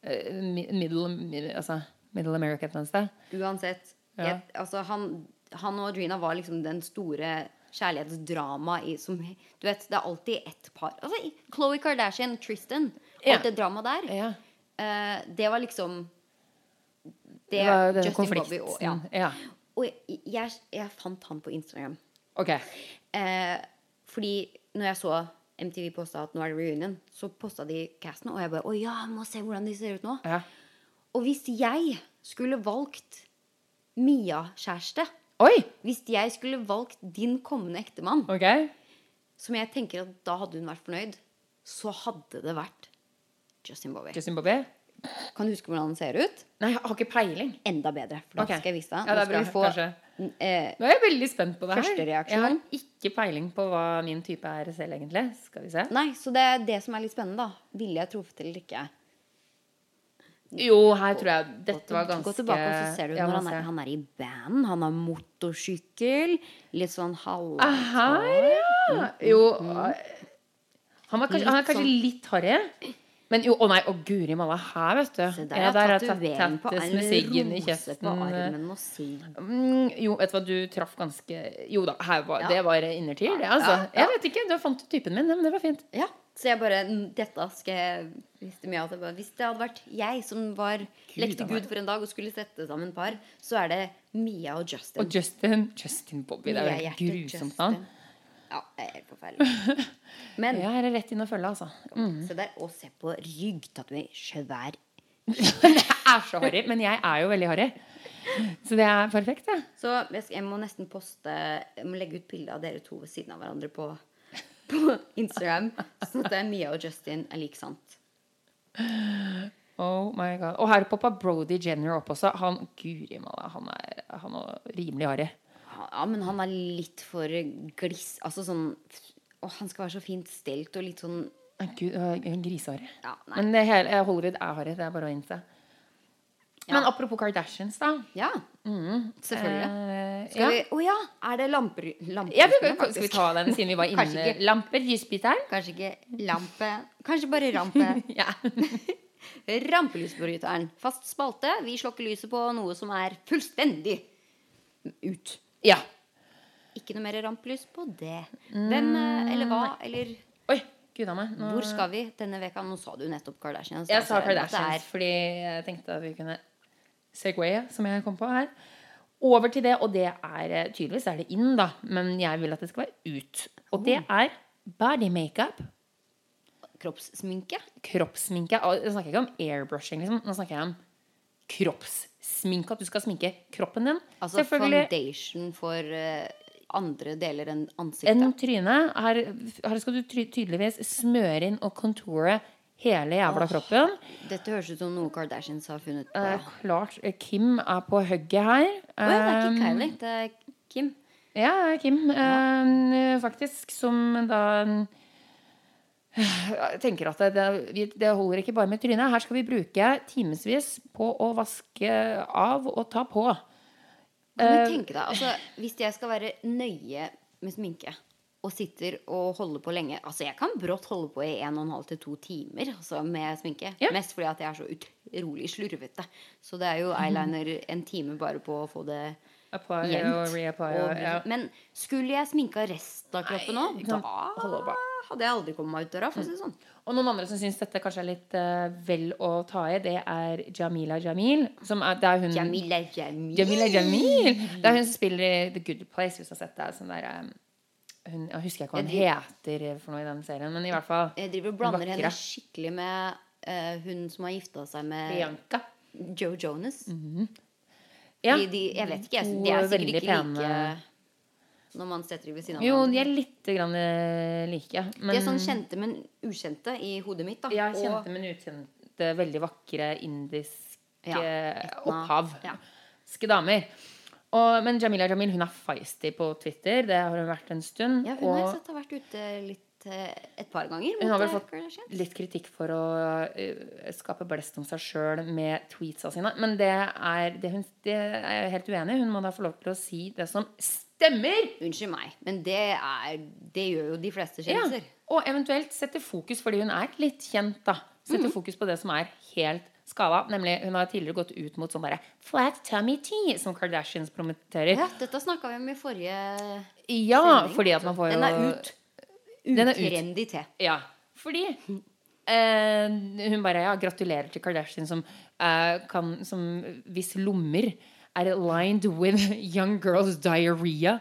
[SPEAKER 2] mi- middle, altså, middle America et eller annet sted.
[SPEAKER 1] Uansett.
[SPEAKER 2] Ja.
[SPEAKER 1] Jeg, altså, han, han og Adrina var liksom den store kjærlighetsdrama i som Du vet, det er alltid ett par. Altså, Khloe Kardashian, Tristan,
[SPEAKER 2] Ja.
[SPEAKER 1] alt det dramaet der.
[SPEAKER 2] Ja.
[SPEAKER 1] uh, det var liksom Det,
[SPEAKER 2] Det var denne
[SPEAKER 1] Justin Bobby og, ja.
[SPEAKER 2] ja.
[SPEAKER 1] og jeg, jeg, jeg fant han på Instagram.
[SPEAKER 2] Ok.
[SPEAKER 1] Uh, fordi når jeg så MTV posta at nå er det reunion, så posta de casten, og jeg bare Å ja, jeg må se hvordan de ser ut nå.
[SPEAKER 2] Ja.
[SPEAKER 1] Og hvis jeg skulle valgt Mia-kjæreste
[SPEAKER 2] Oi!
[SPEAKER 1] Hvis jeg skulle valgt din kommende ektemann,
[SPEAKER 2] okay.
[SPEAKER 1] som jeg tenker at da hadde hun vært fornøyd, så hadde det vært Justin Bobby.
[SPEAKER 2] Justin Bobby?
[SPEAKER 1] Kan du huske hvordan han ser ut?
[SPEAKER 2] Nei, jeg har ikke peiling.
[SPEAKER 1] Enda bedre, for da
[SPEAKER 2] okay.
[SPEAKER 1] skal jeg vise deg.
[SPEAKER 2] Ja, det er bra,
[SPEAKER 1] få eh,
[SPEAKER 2] Nå er jeg veldig spent på det her. Jeg har ikke peiling på hva min type er selv, egentlig. Skal vi se.
[SPEAKER 1] Nei, så det er det som er litt spennende, da. Ville jeg truffet eller ikke?
[SPEAKER 2] Jo, her tror jeg dette var ganske
[SPEAKER 1] Gå tilbake, og så ser du
[SPEAKER 2] Ja,
[SPEAKER 1] når han er, han er i band, han har motorsykkel, litt sånn halv...
[SPEAKER 2] Her, ja. Jo Han, var kanskje, han er
[SPEAKER 1] Litt
[SPEAKER 2] kanskje
[SPEAKER 1] sånn-
[SPEAKER 2] litt harry. Men jo, å nei, å guri malla, her, vet du.
[SPEAKER 1] Se der er
[SPEAKER 2] der er
[SPEAKER 1] tatovering på
[SPEAKER 2] med siggen i
[SPEAKER 1] rose
[SPEAKER 2] kjeften.
[SPEAKER 1] på armen og sigg.
[SPEAKER 2] Mm, jo, vet du hva, du traff ganske Jo da, var,
[SPEAKER 1] Ja.
[SPEAKER 2] det var innertier, det, altså.
[SPEAKER 1] Ja, ja.
[SPEAKER 2] Jeg vet ikke, du fant typen min, men det var fint.
[SPEAKER 1] Ja, så jeg bare "Mm, Dette skal jeg visste mye av det. Hvis det hadde vært jeg som var lekte Gud for en dag og skulle sette sammen par, så er det Mia og Justin.
[SPEAKER 2] Og Justin Justin Bobby, det er jo grusomt navn.
[SPEAKER 1] Ja, det er helt forferdelig. Men
[SPEAKER 2] Ja, her er rett inn og følge, altså. Mm.
[SPEAKER 1] se der, og se på ryggtatovering. Svær.
[SPEAKER 2] Det er så harry, men jeg er jo veldig harry. Så det er perfekt, det.
[SPEAKER 1] Så jeg, skal, jeg må nesten poste Jeg må legge ut bilde av dere to ved siden av hverandre på, på Instagram. Sånn at det er Mia og Justin er like sant.
[SPEAKER 2] Oh my god. Og her poppa Brody Jenner opp også. Han guri malla, han er, han er rimelig harry.
[SPEAKER 1] Ja, men han er litt for gliss Altså sånn Å, han skal være så fint stelt og litt sånn
[SPEAKER 2] Gud, øh.
[SPEAKER 1] Ja, nei.
[SPEAKER 2] Men det hele, eh, Hollywood er harry. Det er bare å innse. Men apropos Kardashians, da.
[SPEAKER 1] Ja. Selvfølgelig.
[SPEAKER 2] Eh,
[SPEAKER 1] Skal
[SPEAKER 2] ja.
[SPEAKER 1] vi Å ja! Er det lamper, lamper
[SPEAKER 2] Ja, vi, skal vi ta den siden vi var
[SPEAKER 1] Kanskje
[SPEAKER 2] inne?
[SPEAKER 1] ikke.
[SPEAKER 2] Lamper, lysbiteren?
[SPEAKER 1] Kanskje ikke lampe Kanskje bare rampe.
[SPEAKER 2] Ja.
[SPEAKER 1] Rampelysbryteren. Fast spalte. Vi slokker lyset på noe som er fullstendig ut.
[SPEAKER 2] Ja.
[SPEAKER 1] Ikke noe mer rampelys på det. Hvem eh, eller hva eller
[SPEAKER 2] Oi, gud meg. Nå-
[SPEAKER 1] hvor skal vi denne veka? Nå sa du nettopp Kardashians.
[SPEAKER 2] Jeg sa
[SPEAKER 1] Kardashians
[SPEAKER 2] Kardashians fordi jeg tenkte at vi kunne Segway, som jeg kom på her. Over til det, og det er eh, tydeligvis er det inn, da. Men jeg vil at det skal være ut. Og det er body makeup.
[SPEAKER 1] Kroppssminke? Kroppssminke.
[SPEAKER 2] Kroppssminke. Og jeg snakker ikke om airbrushing, liksom. Nå snakker jeg om kroppssminke. At du skal sminke kroppen din.
[SPEAKER 1] Altså foundation for uh, andre deler enn ansiktet.
[SPEAKER 2] Enn trynet. Her, her skal du ty tydeligvis smøre inn og contoure hele jævla kroppen.
[SPEAKER 1] Dette høres ut som noe Kardashians har funnet på.
[SPEAKER 2] Eh, klart eh, Kim er på hugget her.
[SPEAKER 1] ja, det er ikke Kylie, det er Kim.
[SPEAKER 2] Ja, Kim, eh, faktisk, som da jeg tenker at det, det, det holder ikke bare med trynet. Her skal vi bruke timevis på å vaske av og ta på.
[SPEAKER 1] Kan
[SPEAKER 2] Eh,
[SPEAKER 1] du tenke deg, altså, Hvis jeg skal være nøye med sminke og sitter og holder på lenge Altså, Jeg kan brått holde på i en og en halv til to timer altså, med sminke.
[SPEAKER 2] Ja.
[SPEAKER 1] Mest fordi at jeg er så utrolig slurvete. Så det er jo eyeliner en time bare på å få det
[SPEAKER 2] Apply
[SPEAKER 1] jevnt.
[SPEAKER 2] og reapply.
[SPEAKER 1] og
[SPEAKER 2] Og, ja.
[SPEAKER 1] Men skulle jeg sminka resten av kroppen nå, da. Hadde jeg aldri kommet meg ut døra. For å si det sånn.
[SPEAKER 2] Og noen andre som syns dette kanskje er litt uh, vel å ta i, det er Jamila Jamil. Som er, det er hun
[SPEAKER 1] Jamila Jamil.
[SPEAKER 2] Jamila Jamil. Det er hun som spiller i The Good Place, hvis du har sett det. Sånn der, um, hun, Jeg husker ikke hva hun heter for noe i den serien, men i hvert fall
[SPEAKER 1] Jeg driver og blander henne skikkelig med uh, hun som har gifta seg med
[SPEAKER 2] Bianca.
[SPEAKER 1] Joe Jonas.
[SPEAKER 2] Ja.
[SPEAKER 1] De, de, jeg vet ikke, jeg, de er sikkert ikke like når man setter dem ved siden av
[SPEAKER 2] Jo, de er litt grann eh, like. Men
[SPEAKER 1] De er sånn kjente, men ukjente i hodet mitt. da Og-
[SPEAKER 2] kjente, men ukjente, veldig vakre indiske
[SPEAKER 1] Ja,
[SPEAKER 2] opphav.
[SPEAKER 1] Ja.
[SPEAKER 2] Damer. Og, men Jamila Jamil hun er feisty på Twitter. Det har hun vært en stund.
[SPEAKER 1] Ja, hun har
[SPEAKER 2] og
[SPEAKER 1] sett har vært ute litt eh, et par ganger.
[SPEAKER 2] Hun har vel fått litt kritikk for å eh, skape blest om seg sjøl med tweetsa sine. Men det er, det, hun, det er jeg helt uenig i. Hun må da få lov til å si det som stemmer!
[SPEAKER 1] Unnskyld meg, men det, er, det gjør jo de fleste
[SPEAKER 2] Ja. Og eventuelt sette fokus, fordi hun er litt kjent, da. Sette
[SPEAKER 1] mm.
[SPEAKER 2] fokus på det som er helt skala. Nemlig, hun har tidligere gått ut mot sånn derre flat tummy tea, som Kardashians promoterer.
[SPEAKER 1] Ja, dette snakka vi om i forrige
[SPEAKER 2] Ja,
[SPEAKER 1] sending.
[SPEAKER 2] fordi at man får jo
[SPEAKER 1] Den er ut.
[SPEAKER 2] Den er ut.
[SPEAKER 1] Utrendy te.
[SPEAKER 2] Ja, fordi eh, hun bare ja, gratulerer til Kardashian som, eh, kan, som hvis lommer er aligned with young girls' diarrhea.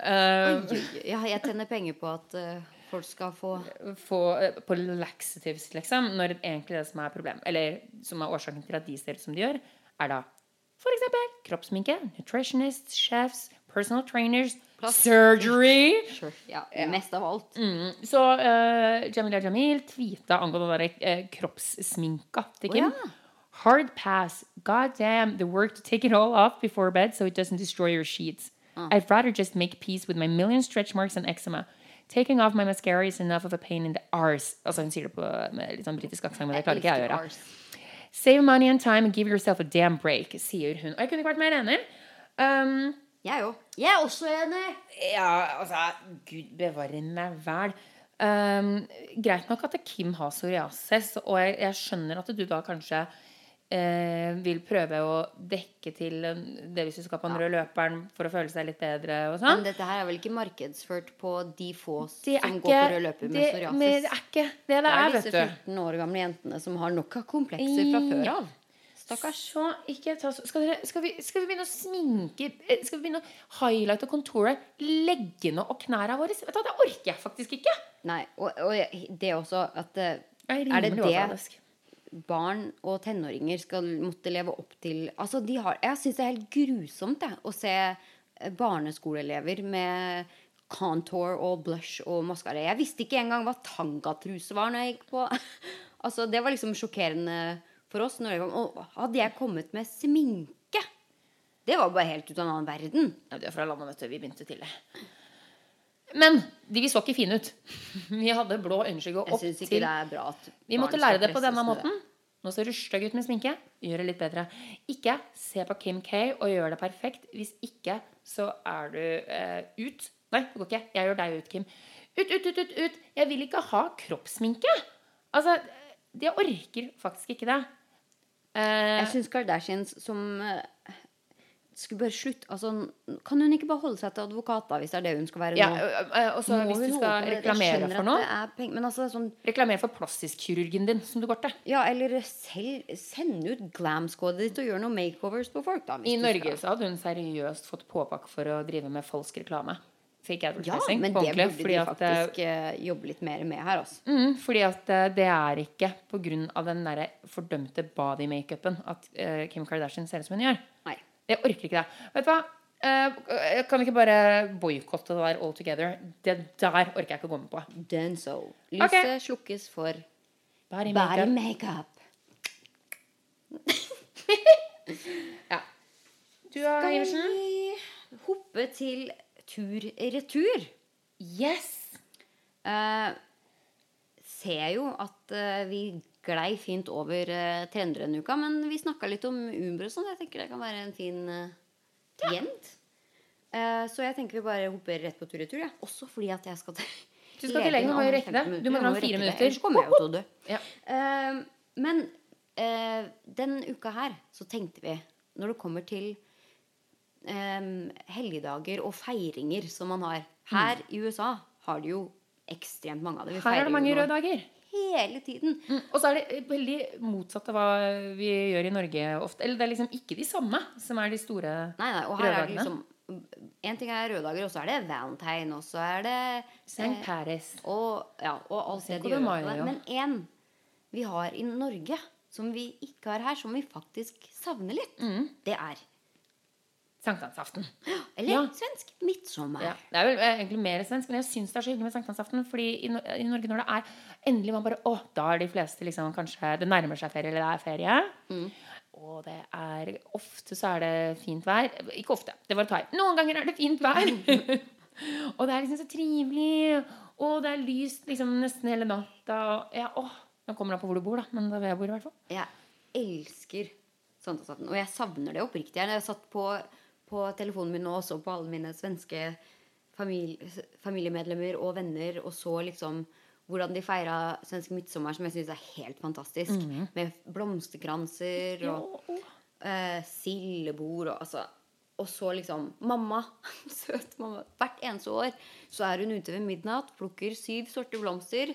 [SPEAKER 1] Oi. Ja, jeg tenner penger på at uh, folk skal få
[SPEAKER 2] få, eh, på laxatives, liksom, når egentlig det som er problem, eller som er årsaken til at de ser ut som de gjør, er da eksempel kroppssminke, nutritionists, chefs, personal trainers,
[SPEAKER 1] Plass.
[SPEAKER 2] surgery.
[SPEAKER 1] ja, mest av alt.
[SPEAKER 2] Mm. Så uh, Jamila Jamil tweeta angående den der kroppssminka til Kim.
[SPEAKER 1] Oh, ja.
[SPEAKER 2] Hard pass. God damn the work to take it all off before bed so it doesn't destroy your sheets.
[SPEAKER 1] Ah.
[SPEAKER 2] I'd rather just make peace with my million stretch marks and eczema. Taking off my mascara is enough of a pain in the arse. Altså Hun sier det på med litt sånn britisk aksent, men det klarer ikke jeg å gjøre. Save money and time and give yourself a damn break, sier hun. Og jeg kunne ikke vært mer enig. Um,
[SPEAKER 1] Jeg òg. Jeg er også enig.
[SPEAKER 2] ja, altså Gud bevare meg vel. Um, greit nok at Kim har psoriasis, og jeg, jeg skjønner at du da kanskje eh, vil prøve å dekke til det hvis du skal på den røde løperen for å føle seg litt bedre og
[SPEAKER 1] Men
[SPEAKER 2] sånn.
[SPEAKER 1] dette her er vel ikke markedsført på de få
[SPEAKER 2] er
[SPEAKER 1] som
[SPEAKER 2] ikke
[SPEAKER 1] går på rød løper med
[SPEAKER 2] det,
[SPEAKER 1] psoriasis?
[SPEAKER 2] men det er ikke det det
[SPEAKER 1] det
[SPEAKER 2] er,
[SPEAKER 1] er
[SPEAKER 2] vet
[SPEAKER 1] disse 14 år gamle jentene som har nok av komplekser fra før av. Stakkars.
[SPEAKER 2] Så ikke ta skal, dere, skal, vi, skal vi begynne å sminke eh, Skal vi begynne å highlighte og contoure leggene og knærne våre? Vet du Det orker jeg faktisk ikke.
[SPEAKER 1] Nei, og, og det også at eh, Er det det. Barn og tenåringer skal måtte leve opp til Altså, har Jeg syns det er helt grusomt jeg, å se barneskoleelever med contour og blush og maskara. Jeg visste ikke engang hva tangatruse var når jeg gikk på Altså, det var liksom sjokkerende for oss. Og hadde jeg kommet med sminke Det var bare helt ut av en annen verden.
[SPEAKER 2] Ja, du er fra landet, vet du. Vi begynte tidlig. Men de vi så ikke fine ut. Vi hadde blå øyenskygge
[SPEAKER 1] Jeg
[SPEAKER 2] opp til
[SPEAKER 1] det er bra at
[SPEAKER 2] Vi måtte lære det på denne måten. Nå ser du stygg ut med sminke. Gjør det litt bedre. Ikke se på Kim K og gjør det perfekt. Hvis ikke, så er du eh, ut. Nei, det går ikke. Jeg gjør deg ut, Kim. Ut, ut, ut, ut, ut. Jeg vil ikke ha kroppssminke. Altså, jeg orker faktisk ikke det. Eh,
[SPEAKER 1] Jeg syns Kardashians som eh, skulle bare slutte altså, Kan hun ikke bare holde seg til advokat, da, hvis det er det hun skal være nå?
[SPEAKER 2] Ja, også,
[SPEAKER 1] Må
[SPEAKER 2] hvis du skal reklamere for noe
[SPEAKER 1] men altså sånn
[SPEAKER 2] Reklamere for plastikkirurgen din, som du går til.
[SPEAKER 1] Ja, eller selv send ut glam-squadet ditt og gjør noen makeovers på folk, da. hvis
[SPEAKER 2] I
[SPEAKER 1] du
[SPEAKER 2] Norge
[SPEAKER 1] skal.
[SPEAKER 2] så hadde hun seriøst fått påpakke for å drive med falsk reklame. Fake
[SPEAKER 1] Ja, men det
[SPEAKER 2] ordentlig,
[SPEAKER 1] burde
[SPEAKER 2] fordi
[SPEAKER 1] de
[SPEAKER 2] at,
[SPEAKER 1] faktisk eh, jobbe litt mer med her, altså.
[SPEAKER 2] Mm, fordi at uh, det er ikke på grunn av den derre fordømte body-makeupen at uh, Kim Kardashian ser ut som hun gjør.
[SPEAKER 1] Nei.
[SPEAKER 2] Jeg orker ikke det. Vet du hva? Eh, jeg kan ikke bare boikotte det der all together. Det der orker jeg ikke å gå med på.
[SPEAKER 1] Done so. Lyset slukkes for
[SPEAKER 2] Body makeup.
[SPEAKER 1] Make
[SPEAKER 2] Ja. Du da,
[SPEAKER 1] Skal
[SPEAKER 2] Iversen?
[SPEAKER 1] vi hoppe til tur-retur?
[SPEAKER 2] Yes!
[SPEAKER 1] Uh, ser jo at uh, vi glei fint over uh, trender denne uka, men vi snakka litt om Umbro og sånn. Jeg tenker det kan være en fin uh, trend. Uh, så jeg tenker vi bare hopper rett på tur-retur. Ja. Også fordi at jeg skal til
[SPEAKER 2] Du skal til legen, du må jo rekke det. Du må dra om fire minutter.
[SPEAKER 1] Ellers kommer jeg jo til å dø.
[SPEAKER 2] Ja.
[SPEAKER 1] Uh, men uh, den uka her så tenkte vi, når det kommer til helgedager og feiringer som man har Her i USA har de jo ekstremt mange av det. Vi
[SPEAKER 2] Her er det mange røde dager.
[SPEAKER 1] Hele tiden.
[SPEAKER 2] Mm, Og så er det veldig motsatt av hva vi gjør i Norge ofte. Eller det er liksom ikke de samme som er de store
[SPEAKER 1] Nei, nei, og her er det
[SPEAKER 2] Røddagene.
[SPEAKER 1] liksom En ting er røde dager, og så er det valentine, og så er det
[SPEAKER 2] St. Paris.
[SPEAKER 1] og, ja, og alt det de
[SPEAKER 2] de
[SPEAKER 1] gjør.
[SPEAKER 2] Mayo.
[SPEAKER 1] Men én vi har i Norge, som vi ikke har her, som vi faktisk savner litt,
[SPEAKER 2] Mm.
[SPEAKER 1] det er
[SPEAKER 2] Sankthansaften.
[SPEAKER 1] Eller
[SPEAKER 2] Ja.
[SPEAKER 1] svensk midtsommer.
[SPEAKER 2] Ja, det er vel eh, egentlig mer svensk, men jeg syns det er så hyggelig med sankthansaften. Fordi i, No- i Norge, når det er endelig man bare Å, da er de fleste liksom kanskje Det nærmer seg ferie, eller det er ferie.
[SPEAKER 1] Mm.
[SPEAKER 2] Og det er Ofte så er det fint vær. Ikke ofte, det var ta i. Noen ganger er det fint vær. og det er liksom så trivelig. Og det er lyst liksom nesten hele natta. Og ja, åh, Nå kommer det an på hvor du bor, da. Men da vil jeg bor, i hvert fall.
[SPEAKER 1] Jeg elsker sankthansaften, og jeg savner det oppriktig. Jeg satt på, på telefonen min og så på alle mine svenske familie, familiemedlemmer og venner og så liksom hvordan de feira svensk midtsommer, som jeg syns er helt fantastisk. Med blomsterkranser og eh, sildebord og altså Og så liksom Mamma, søt mamma, hvert eneste år så er hun ute ved midnatt, plukker syv sorte blomster,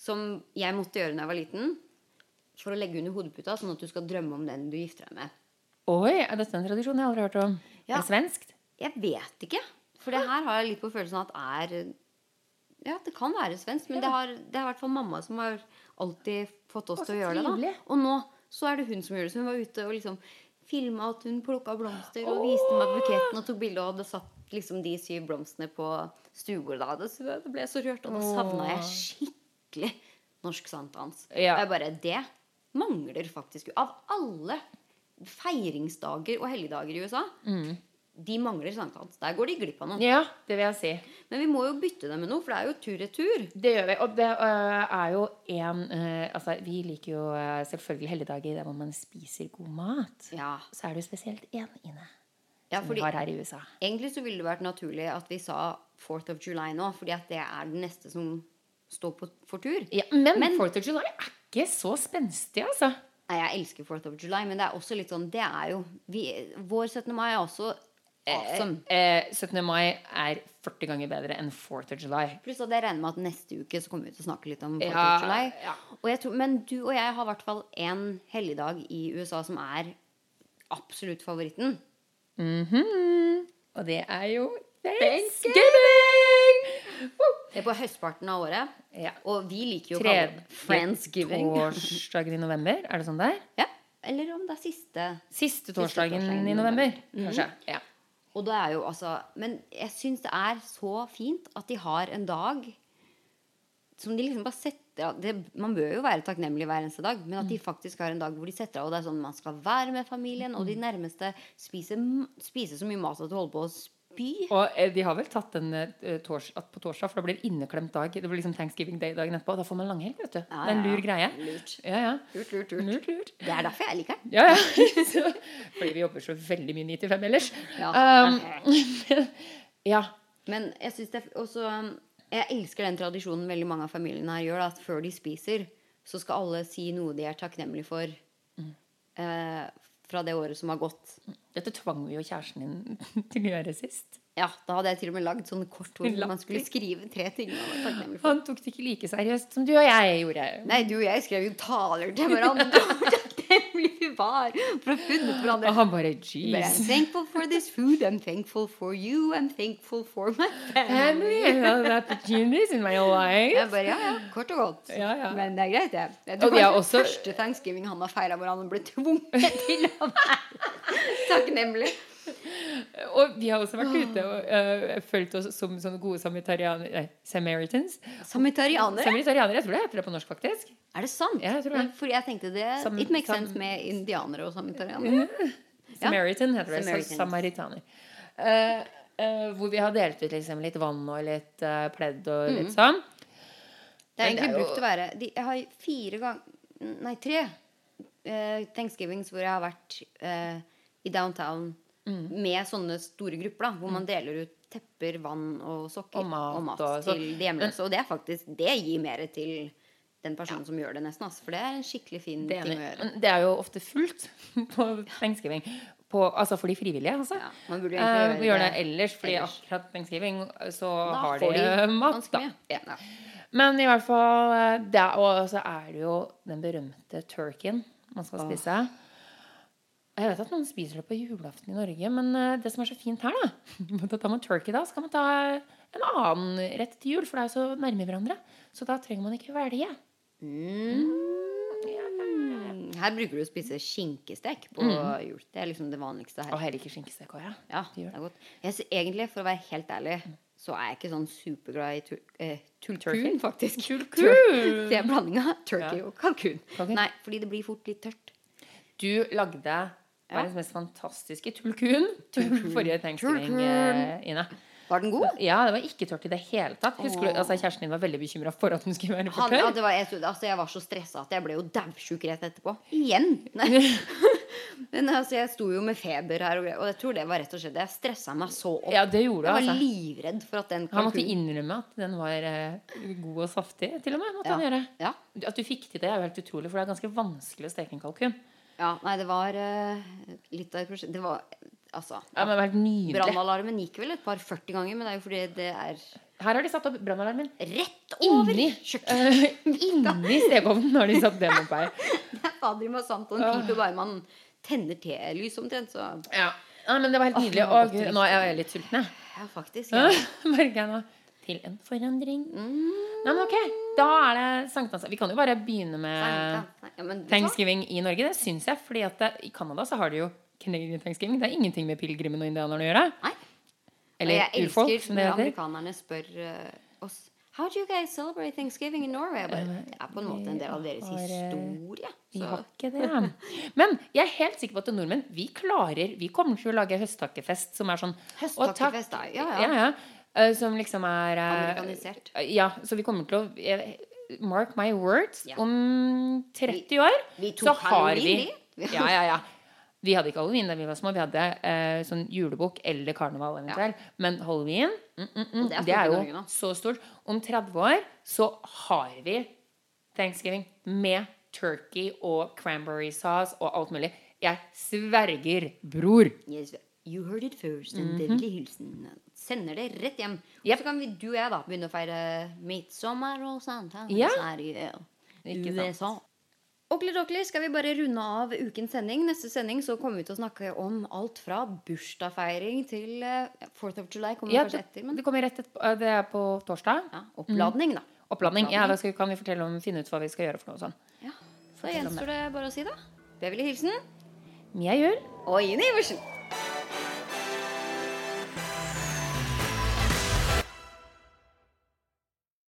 [SPEAKER 1] som jeg måtte gjøre da jeg var liten, for å legge under hodeputa, sånn at du skal drømme om den du gifter deg med.
[SPEAKER 2] Oi, er dette en tradisjon jeg aldri har hørt om?
[SPEAKER 1] Ja.
[SPEAKER 2] Er det svenskt?
[SPEAKER 1] Jeg vet ikke. For det her har jeg litt på følelsen at er Ja, det kan være svensk, men det, har, det er i hvert fall mamma som har alltid fått oss til å gjøre det. da Og nå så er det hun som gjør det. Så hun var ute og liksom filma at hun plukka blomster og viste meg buketten og tok bilde og hadde satt liksom de syv blomstene på stuebordet. så- det ble så rørt, og da savna jeg skikkelig norsk sankthans.
[SPEAKER 2] Ja.
[SPEAKER 1] Og jeg bare Det mangler faktisk Av alle feiringsdager og helligdager i USA, de mangler sankthans. Der går de glipp av noe.
[SPEAKER 2] Ja, det vil jeg si.
[SPEAKER 1] Men vi må jo bytte dem med noe, for det er jo tur-retur.
[SPEAKER 2] Det gjør vi. Og det øh, er jo en øh, Altså, vi liker jo øh, selvfølgelig helligdager der hvor man spiser god mat.
[SPEAKER 1] Ja.
[SPEAKER 2] Så er det jo spesielt én inne
[SPEAKER 1] ja,
[SPEAKER 2] som
[SPEAKER 1] fordi
[SPEAKER 2] vi har her i USA.
[SPEAKER 1] egentlig så ville det vært naturlig at vi sa 4th of July nå, fordi at det er den neste som står på, for tur.
[SPEAKER 2] Ja, men,
[SPEAKER 1] Men-
[SPEAKER 2] 4th of July er ikke så spenstig, altså.
[SPEAKER 1] Nei, jeg elsker 4th of July, men det er også litt sånn Det er jo vi, Vår 17. mai er også awesome.
[SPEAKER 2] Eh, 17. mai er 40 ganger bedre enn 4th of July.
[SPEAKER 1] Pluss at jeg regner med at neste uke så kommer vi til å snakke litt om 4th
[SPEAKER 2] Ja,
[SPEAKER 1] of July.
[SPEAKER 2] ja.
[SPEAKER 1] Og jeg tror, men du og jeg har i hvert fall én helligdag i USA som er absolutt favoritten.
[SPEAKER 2] Mhm. Og det er jo Thanksgiving! Woo!
[SPEAKER 1] Det er på høstparten av året.
[SPEAKER 2] Ja.
[SPEAKER 1] Og vi liker jo å kalle det Friendsgiving.
[SPEAKER 2] torsdagen i november. Er det sånn det er?
[SPEAKER 1] Ja. Eller om det er siste.
[SPEAKER 2] Siste torsdagen
[SPEAKER 1] torsdagen
[SPEAKER 2] i november,
[SPEAKER 1] november.
[SPEAKER 2] kanskje. Ja.
[SPEAKER 1] Og det er jo altså Men jeg syns det er så fint at de har en dag som de liksom bare setter av det, Man bør jo være takknemlig hver eneste dag, men at de faktisk har en dag hvor de setter av, og det er sånn man skal være med familien, og de nærmeste spiser, spiser så mye mat at du holder på å spy.
[SPEAKER 2] Og eh, de har vel tatt den eh, tors på torsdag, for da blir det inneklemt dag. Det blir liksom Thanksgiving Day dagen etterpå. Da får man langhelg, vet du.
[SPEAKER 1] Ja,
[SPEAKER 2] det er en lur greie.
[SPEAKER 1] Lurt.
[SPEAKER 2] Ja, ja.
[SPEAKER 1] Lurt, lurt, lurt.
[SPEAKER 2] Lurt.
[SPEAKER 1] Det er derfor jeg liker den.
[SPEAKER 2] Ja, ja. Så, fordi vi jobber så veldig mye 9 til 5 ellers.
[SPEAKER 1] Ja.
[SPEAKER 2] Um, ja.
[SPEAKER 1] Men jeg synes det også um, Jeg elsker den tradisjonen veldig mange av familiene her gjør. At før de spiser, så skal alle si noe de er takknemlige for eh, fra det året som har gått.
[SPEAKER 2] Dette tvang vi jo kjæresten din til å gjøre sist.
[SPEAKER 1] Ja, Da hadde jeg til og med lagd sånne kort hvor man skulle skrive tre ting.
[SPEAKER 2] Han tok det ikke like seriøst som du og jeg gjorde.
[SPEAKER 1] Nei, du og jeg skrev jo taler til hverandre vi var for å ha funnet
[SPEAKER 2] Og han bare jeez.
[SPEAKER 1] I'm thankful for this food. I'm thankful for you. I'm thankful for my family.
[SPEAKER 2] Family opportunities in my life.
[SPEAKER 1] Jeg bare, ja, ja, kort og godt.
[SPEAKER 2] Ja, ja.
[SPEAKER 1] Men det er greit, det. Jeg
[SPEAKER 2] Og
[SPEAKER 1] tror kanskje
[SPEAKER 2] også-
[SPEAKER 1] første thanksgiving han har feira hvor han ble tvunget til å være takknemlig.
[SPEAKER 2] Og vi har også vært ute og uh, følt oss som sånne gode samaritarianer Nei, Samaritans.
[SPEAKER 1] Samaritarianere?
[SPEAKER 2] Samaritarianere, jeg tror det heter det på norsk, faktisk.
[SPEAKER 1] Er det sant?
[SPEAKER 2] Ja, jeg tror det.
[SPEAKER 1] For jeg tenkte det
[SPEAKER 2] Sam-
[SPEAKER 1] It makes sense med indianere og samaritarianere.
[SPEAKER 2] Samaritan heter det. Samaritaner. Uh, uh, hvor vi har delt ut liksom, litt vann og litt pledd og
[SPEAKER 1] Mm.
[SPEAKER 2] sånn.
[SPEAKER 1] Det egentlig
[SPEAKER 2] er jo-
[SPEAKER 1] brukt å være de, Jeg har fire ganger Nei, tre uh, thanksgivings hvor jeg har vært i downtown
[SPEAKER 2] Mm.
[SPEAKER 1] med sånne store grupper, da, hvor man deler ut tepper, vann og sokker
[SPEAKER 2] Og mat og så-
[SPEAKER 1] til de hjemløse. Og det faktisk Det gir mer til den personen som gjør det, nesten. Altså, for det er en skikkelig fin
[SPEAKER 2] Det,
[SPEAKER 1] ting å gjøre.
[SPEAKER 2] det er jo ofte fullt på pengeskriving. På, altså for de frivillige, altså.
[SPEAKER 1] Ja, man burde
[SPEAKER 2] Eh,
[SPEAKER 1] gjøre
[SPEAKER 2] det
[SPEAKER 1] det
[SPEAKER 2] ellers, fordi
[SPEAKER 1] ellers.
[SPEAKER 2] akkurat pengeskriving så
[SPEAKER 1] Da
[SPEAKER 2] har de,
[SPEAKER 1] de
[SPEAKER 2] mat, da. Ja.
[SPEAKER 1] Ja.
[SPEAKER 2] Men i hvert fall eh, Og så er det jo den berømte turkeyen man skal spise. Jeg vet at noen spiser det på julaften i Norge, men eh, det som er så fint her, da Da tar man turkey da, så kan man ta en annen rett til jul, for det er jo så nærme hverandre. Så da trenger man ikke velge.
[SPEAKER 1] Mm, Her bruker du å spise skinkestek på jul. Det er liksom det vanligste her.
[SPEAKER 2] Og heller ikke skinkestek òg, ja.
[SPEAKER 1] Ja,
[SPEAKER 2] det
[SPEAKER 1] er godt. Jeg, egentlig, for å være helt ærlig, så er jeg ikke sånn superglad i tur, eh, tulkun, faktisk.
[SPEAKER 2] Tulkun!
[SPEAKER 1] Tur- Det er blandinga turkey
[SPEAKER 2] Ja.
[SPEAKER 1] og kalkun.
[SPEAKER 2] Kalkun.
[SPEAKER 1] Nei, fordi det blir fort litt tørt.
[SPEAKER 2] Du lagde verdens mest fantastiske tulkun til forrige thanksgiving,
[SPEAKER 1] Tulkun.
[SPEAKER 2] eh, Ine.
[SPEAKER 1] Var den god?
[SPEAKER 2] Ja, det var ikke tørt i det hele tatt. Husker du, altså Kjæresten din var veldig bekymra for at hun skulle være for
[SPEAKER 1] Han, ja, det var, jeg, altså, jeg var så stressa at jeg ble jo daudsjuk rett etterpå. Igjen! Men altså, jeg sto jo med feber her, og, jeg tror det var rett og slett Jeg stressa meg så opp.
[SPEAKER 2] Ja, det gjorde
[SPEAKER 1] Jeg var
[SPEAKER 2] altså.
[SPEAKER 1] livredd for at den
[SPEAKER 2] Han måtte innrømme at den var eh, god og saftig, til og med. måtte
[SPEAKER 1] Ja.
[SPEAKER 2] han gjøre.
[SPEAKER 1] ja.
[SPEAKER 2] At du fikk til det, er jo helt utrolig, for det er ganske vanskelig å steke en kalkun.
[SPEAKER 1] Ja, nei, det var uh, litt av et prosjekt. Det var Altså.
[SPEAKER 2] Ja, men det var nydelig.
[SPEAKER 1] Brannalarmen gikk vel et par 40 ganger, men det er jo fordi det er
[SPEAKER 2] Her har de satt opp brannalarmen.
[SPEAKER 1] rett over
[SPEAKER 2] Inni,
[SPEAKER 1] kjøkkenet.
[SPEAKER 2] Uh, inni stekeovnen har de satt den opp her.
[SPEAKER 1] Det er fader meg sant. Og en bare man tenner telys omtrent. Så
[SPEAKER 2] Ja. ja, men det var helt nydelig. Og nå er jeg litt sulten, jeg.
[SPEAKER 1] ja, faktisk.
[SPEAKER 2] Ja. Merker jeg nå. Til en forandring.
[SPEAKER 1] Mm,
[SPEAKER 2] Nei, men ok, Da er det sankthans. Vi kan jo bare begynne med
[SPEAKER 1] ja?
[SPEAKER 2] Thanksgiving i Norge. Det syns jeg. fordi at det, i Canada så har de jo Canadian Thanksgiving. Det er ingenting med pilegrimene og indianerne å gjøre.
[SPEAKER 1] Nei.
[SPEAKER 2] Eller
[SPEAKER 1] jeg
[SPEAKER 2] urfolk,
[SPEAKER 1] elsker når amerikanerne spør uh, oss How do you guys celebrate Thanksgiving in Norway? Bare, det er på en måte en del av deres
[SPEAKER 2] eh,
[SPEAKER 1] historie.
[SPEAKER 2] Vi har ikke det. Men jeg er helt sikker på at nordmenn vi klarer Vi kommer til å lage høsttakkefest som er sånn
[SPEAKER 1] Høsttakkefest. Ja,
[SPEAKER 2] Ja,
[SPEAKER 1] ja.
[SPEAKER 2] ja. Eh, Som liksom er eh,
[SPEAKER 1] Amerikanisert.
[SPEAKER 2] Ja, så vi kommer til å Mark my words.
[SPEAKER 1] Ja.
[SPEAKER 2] Om 30 år
[SPEAKER 1] Vi
[SPEAKER 2] så har vi
[SPEAKER 1] vi.
[SPEAKER 2] Ja, ja, ja. Vi hadde ikke halloween da vi var små. Vi hadde eh, sånn julebukk eller karneval eventuelt. Men halloween mm, mm, mm,
[SPEAKER 1] det er
[SPEAKER 2] det er jo så stort. Om 30 år så har vi thanksgiving med turkey og cranberry sauce og alt mulig. Jeg sverger, bror.
[SPEAKER 1] Yes, you heard it first. En vennlig hilsen. Sender det rett hjem.
[SPEAKER 2] Yep.
[SPEAKER 1] så kan vi, du og jeg da begynne å feire midtsommer og sånt. her.
[SPEAKER 2] Ja. Sant.
[SPEAKER 1] USA. Okli dokli, skal vi bare runde av ukens sending. Neste sending så kommer vi til å snakke om alt fra bursdagsfeiring til eh, 4th of July. Kommer
[SPEAKER 2] Ja,
[SPEAKER 1] kanskje etter, men
[SPEAKER 2] det kommer rett etterpå. eh, Det er på torsdag.
[SPEAKER 1] ja, oppladning, da.
[SPEAKER 2] Oppladning. Ja, da skal, kan vi fortelle om, finne ut hva vi skal gjøre for noe sånn.
[SPEAKER 1] Ja. Så gjenstår det bare å si, da. Beverly Hilsen
[SPEAKER 2] Mia Juel.
[SPEAKER 1] og Ine Iversen.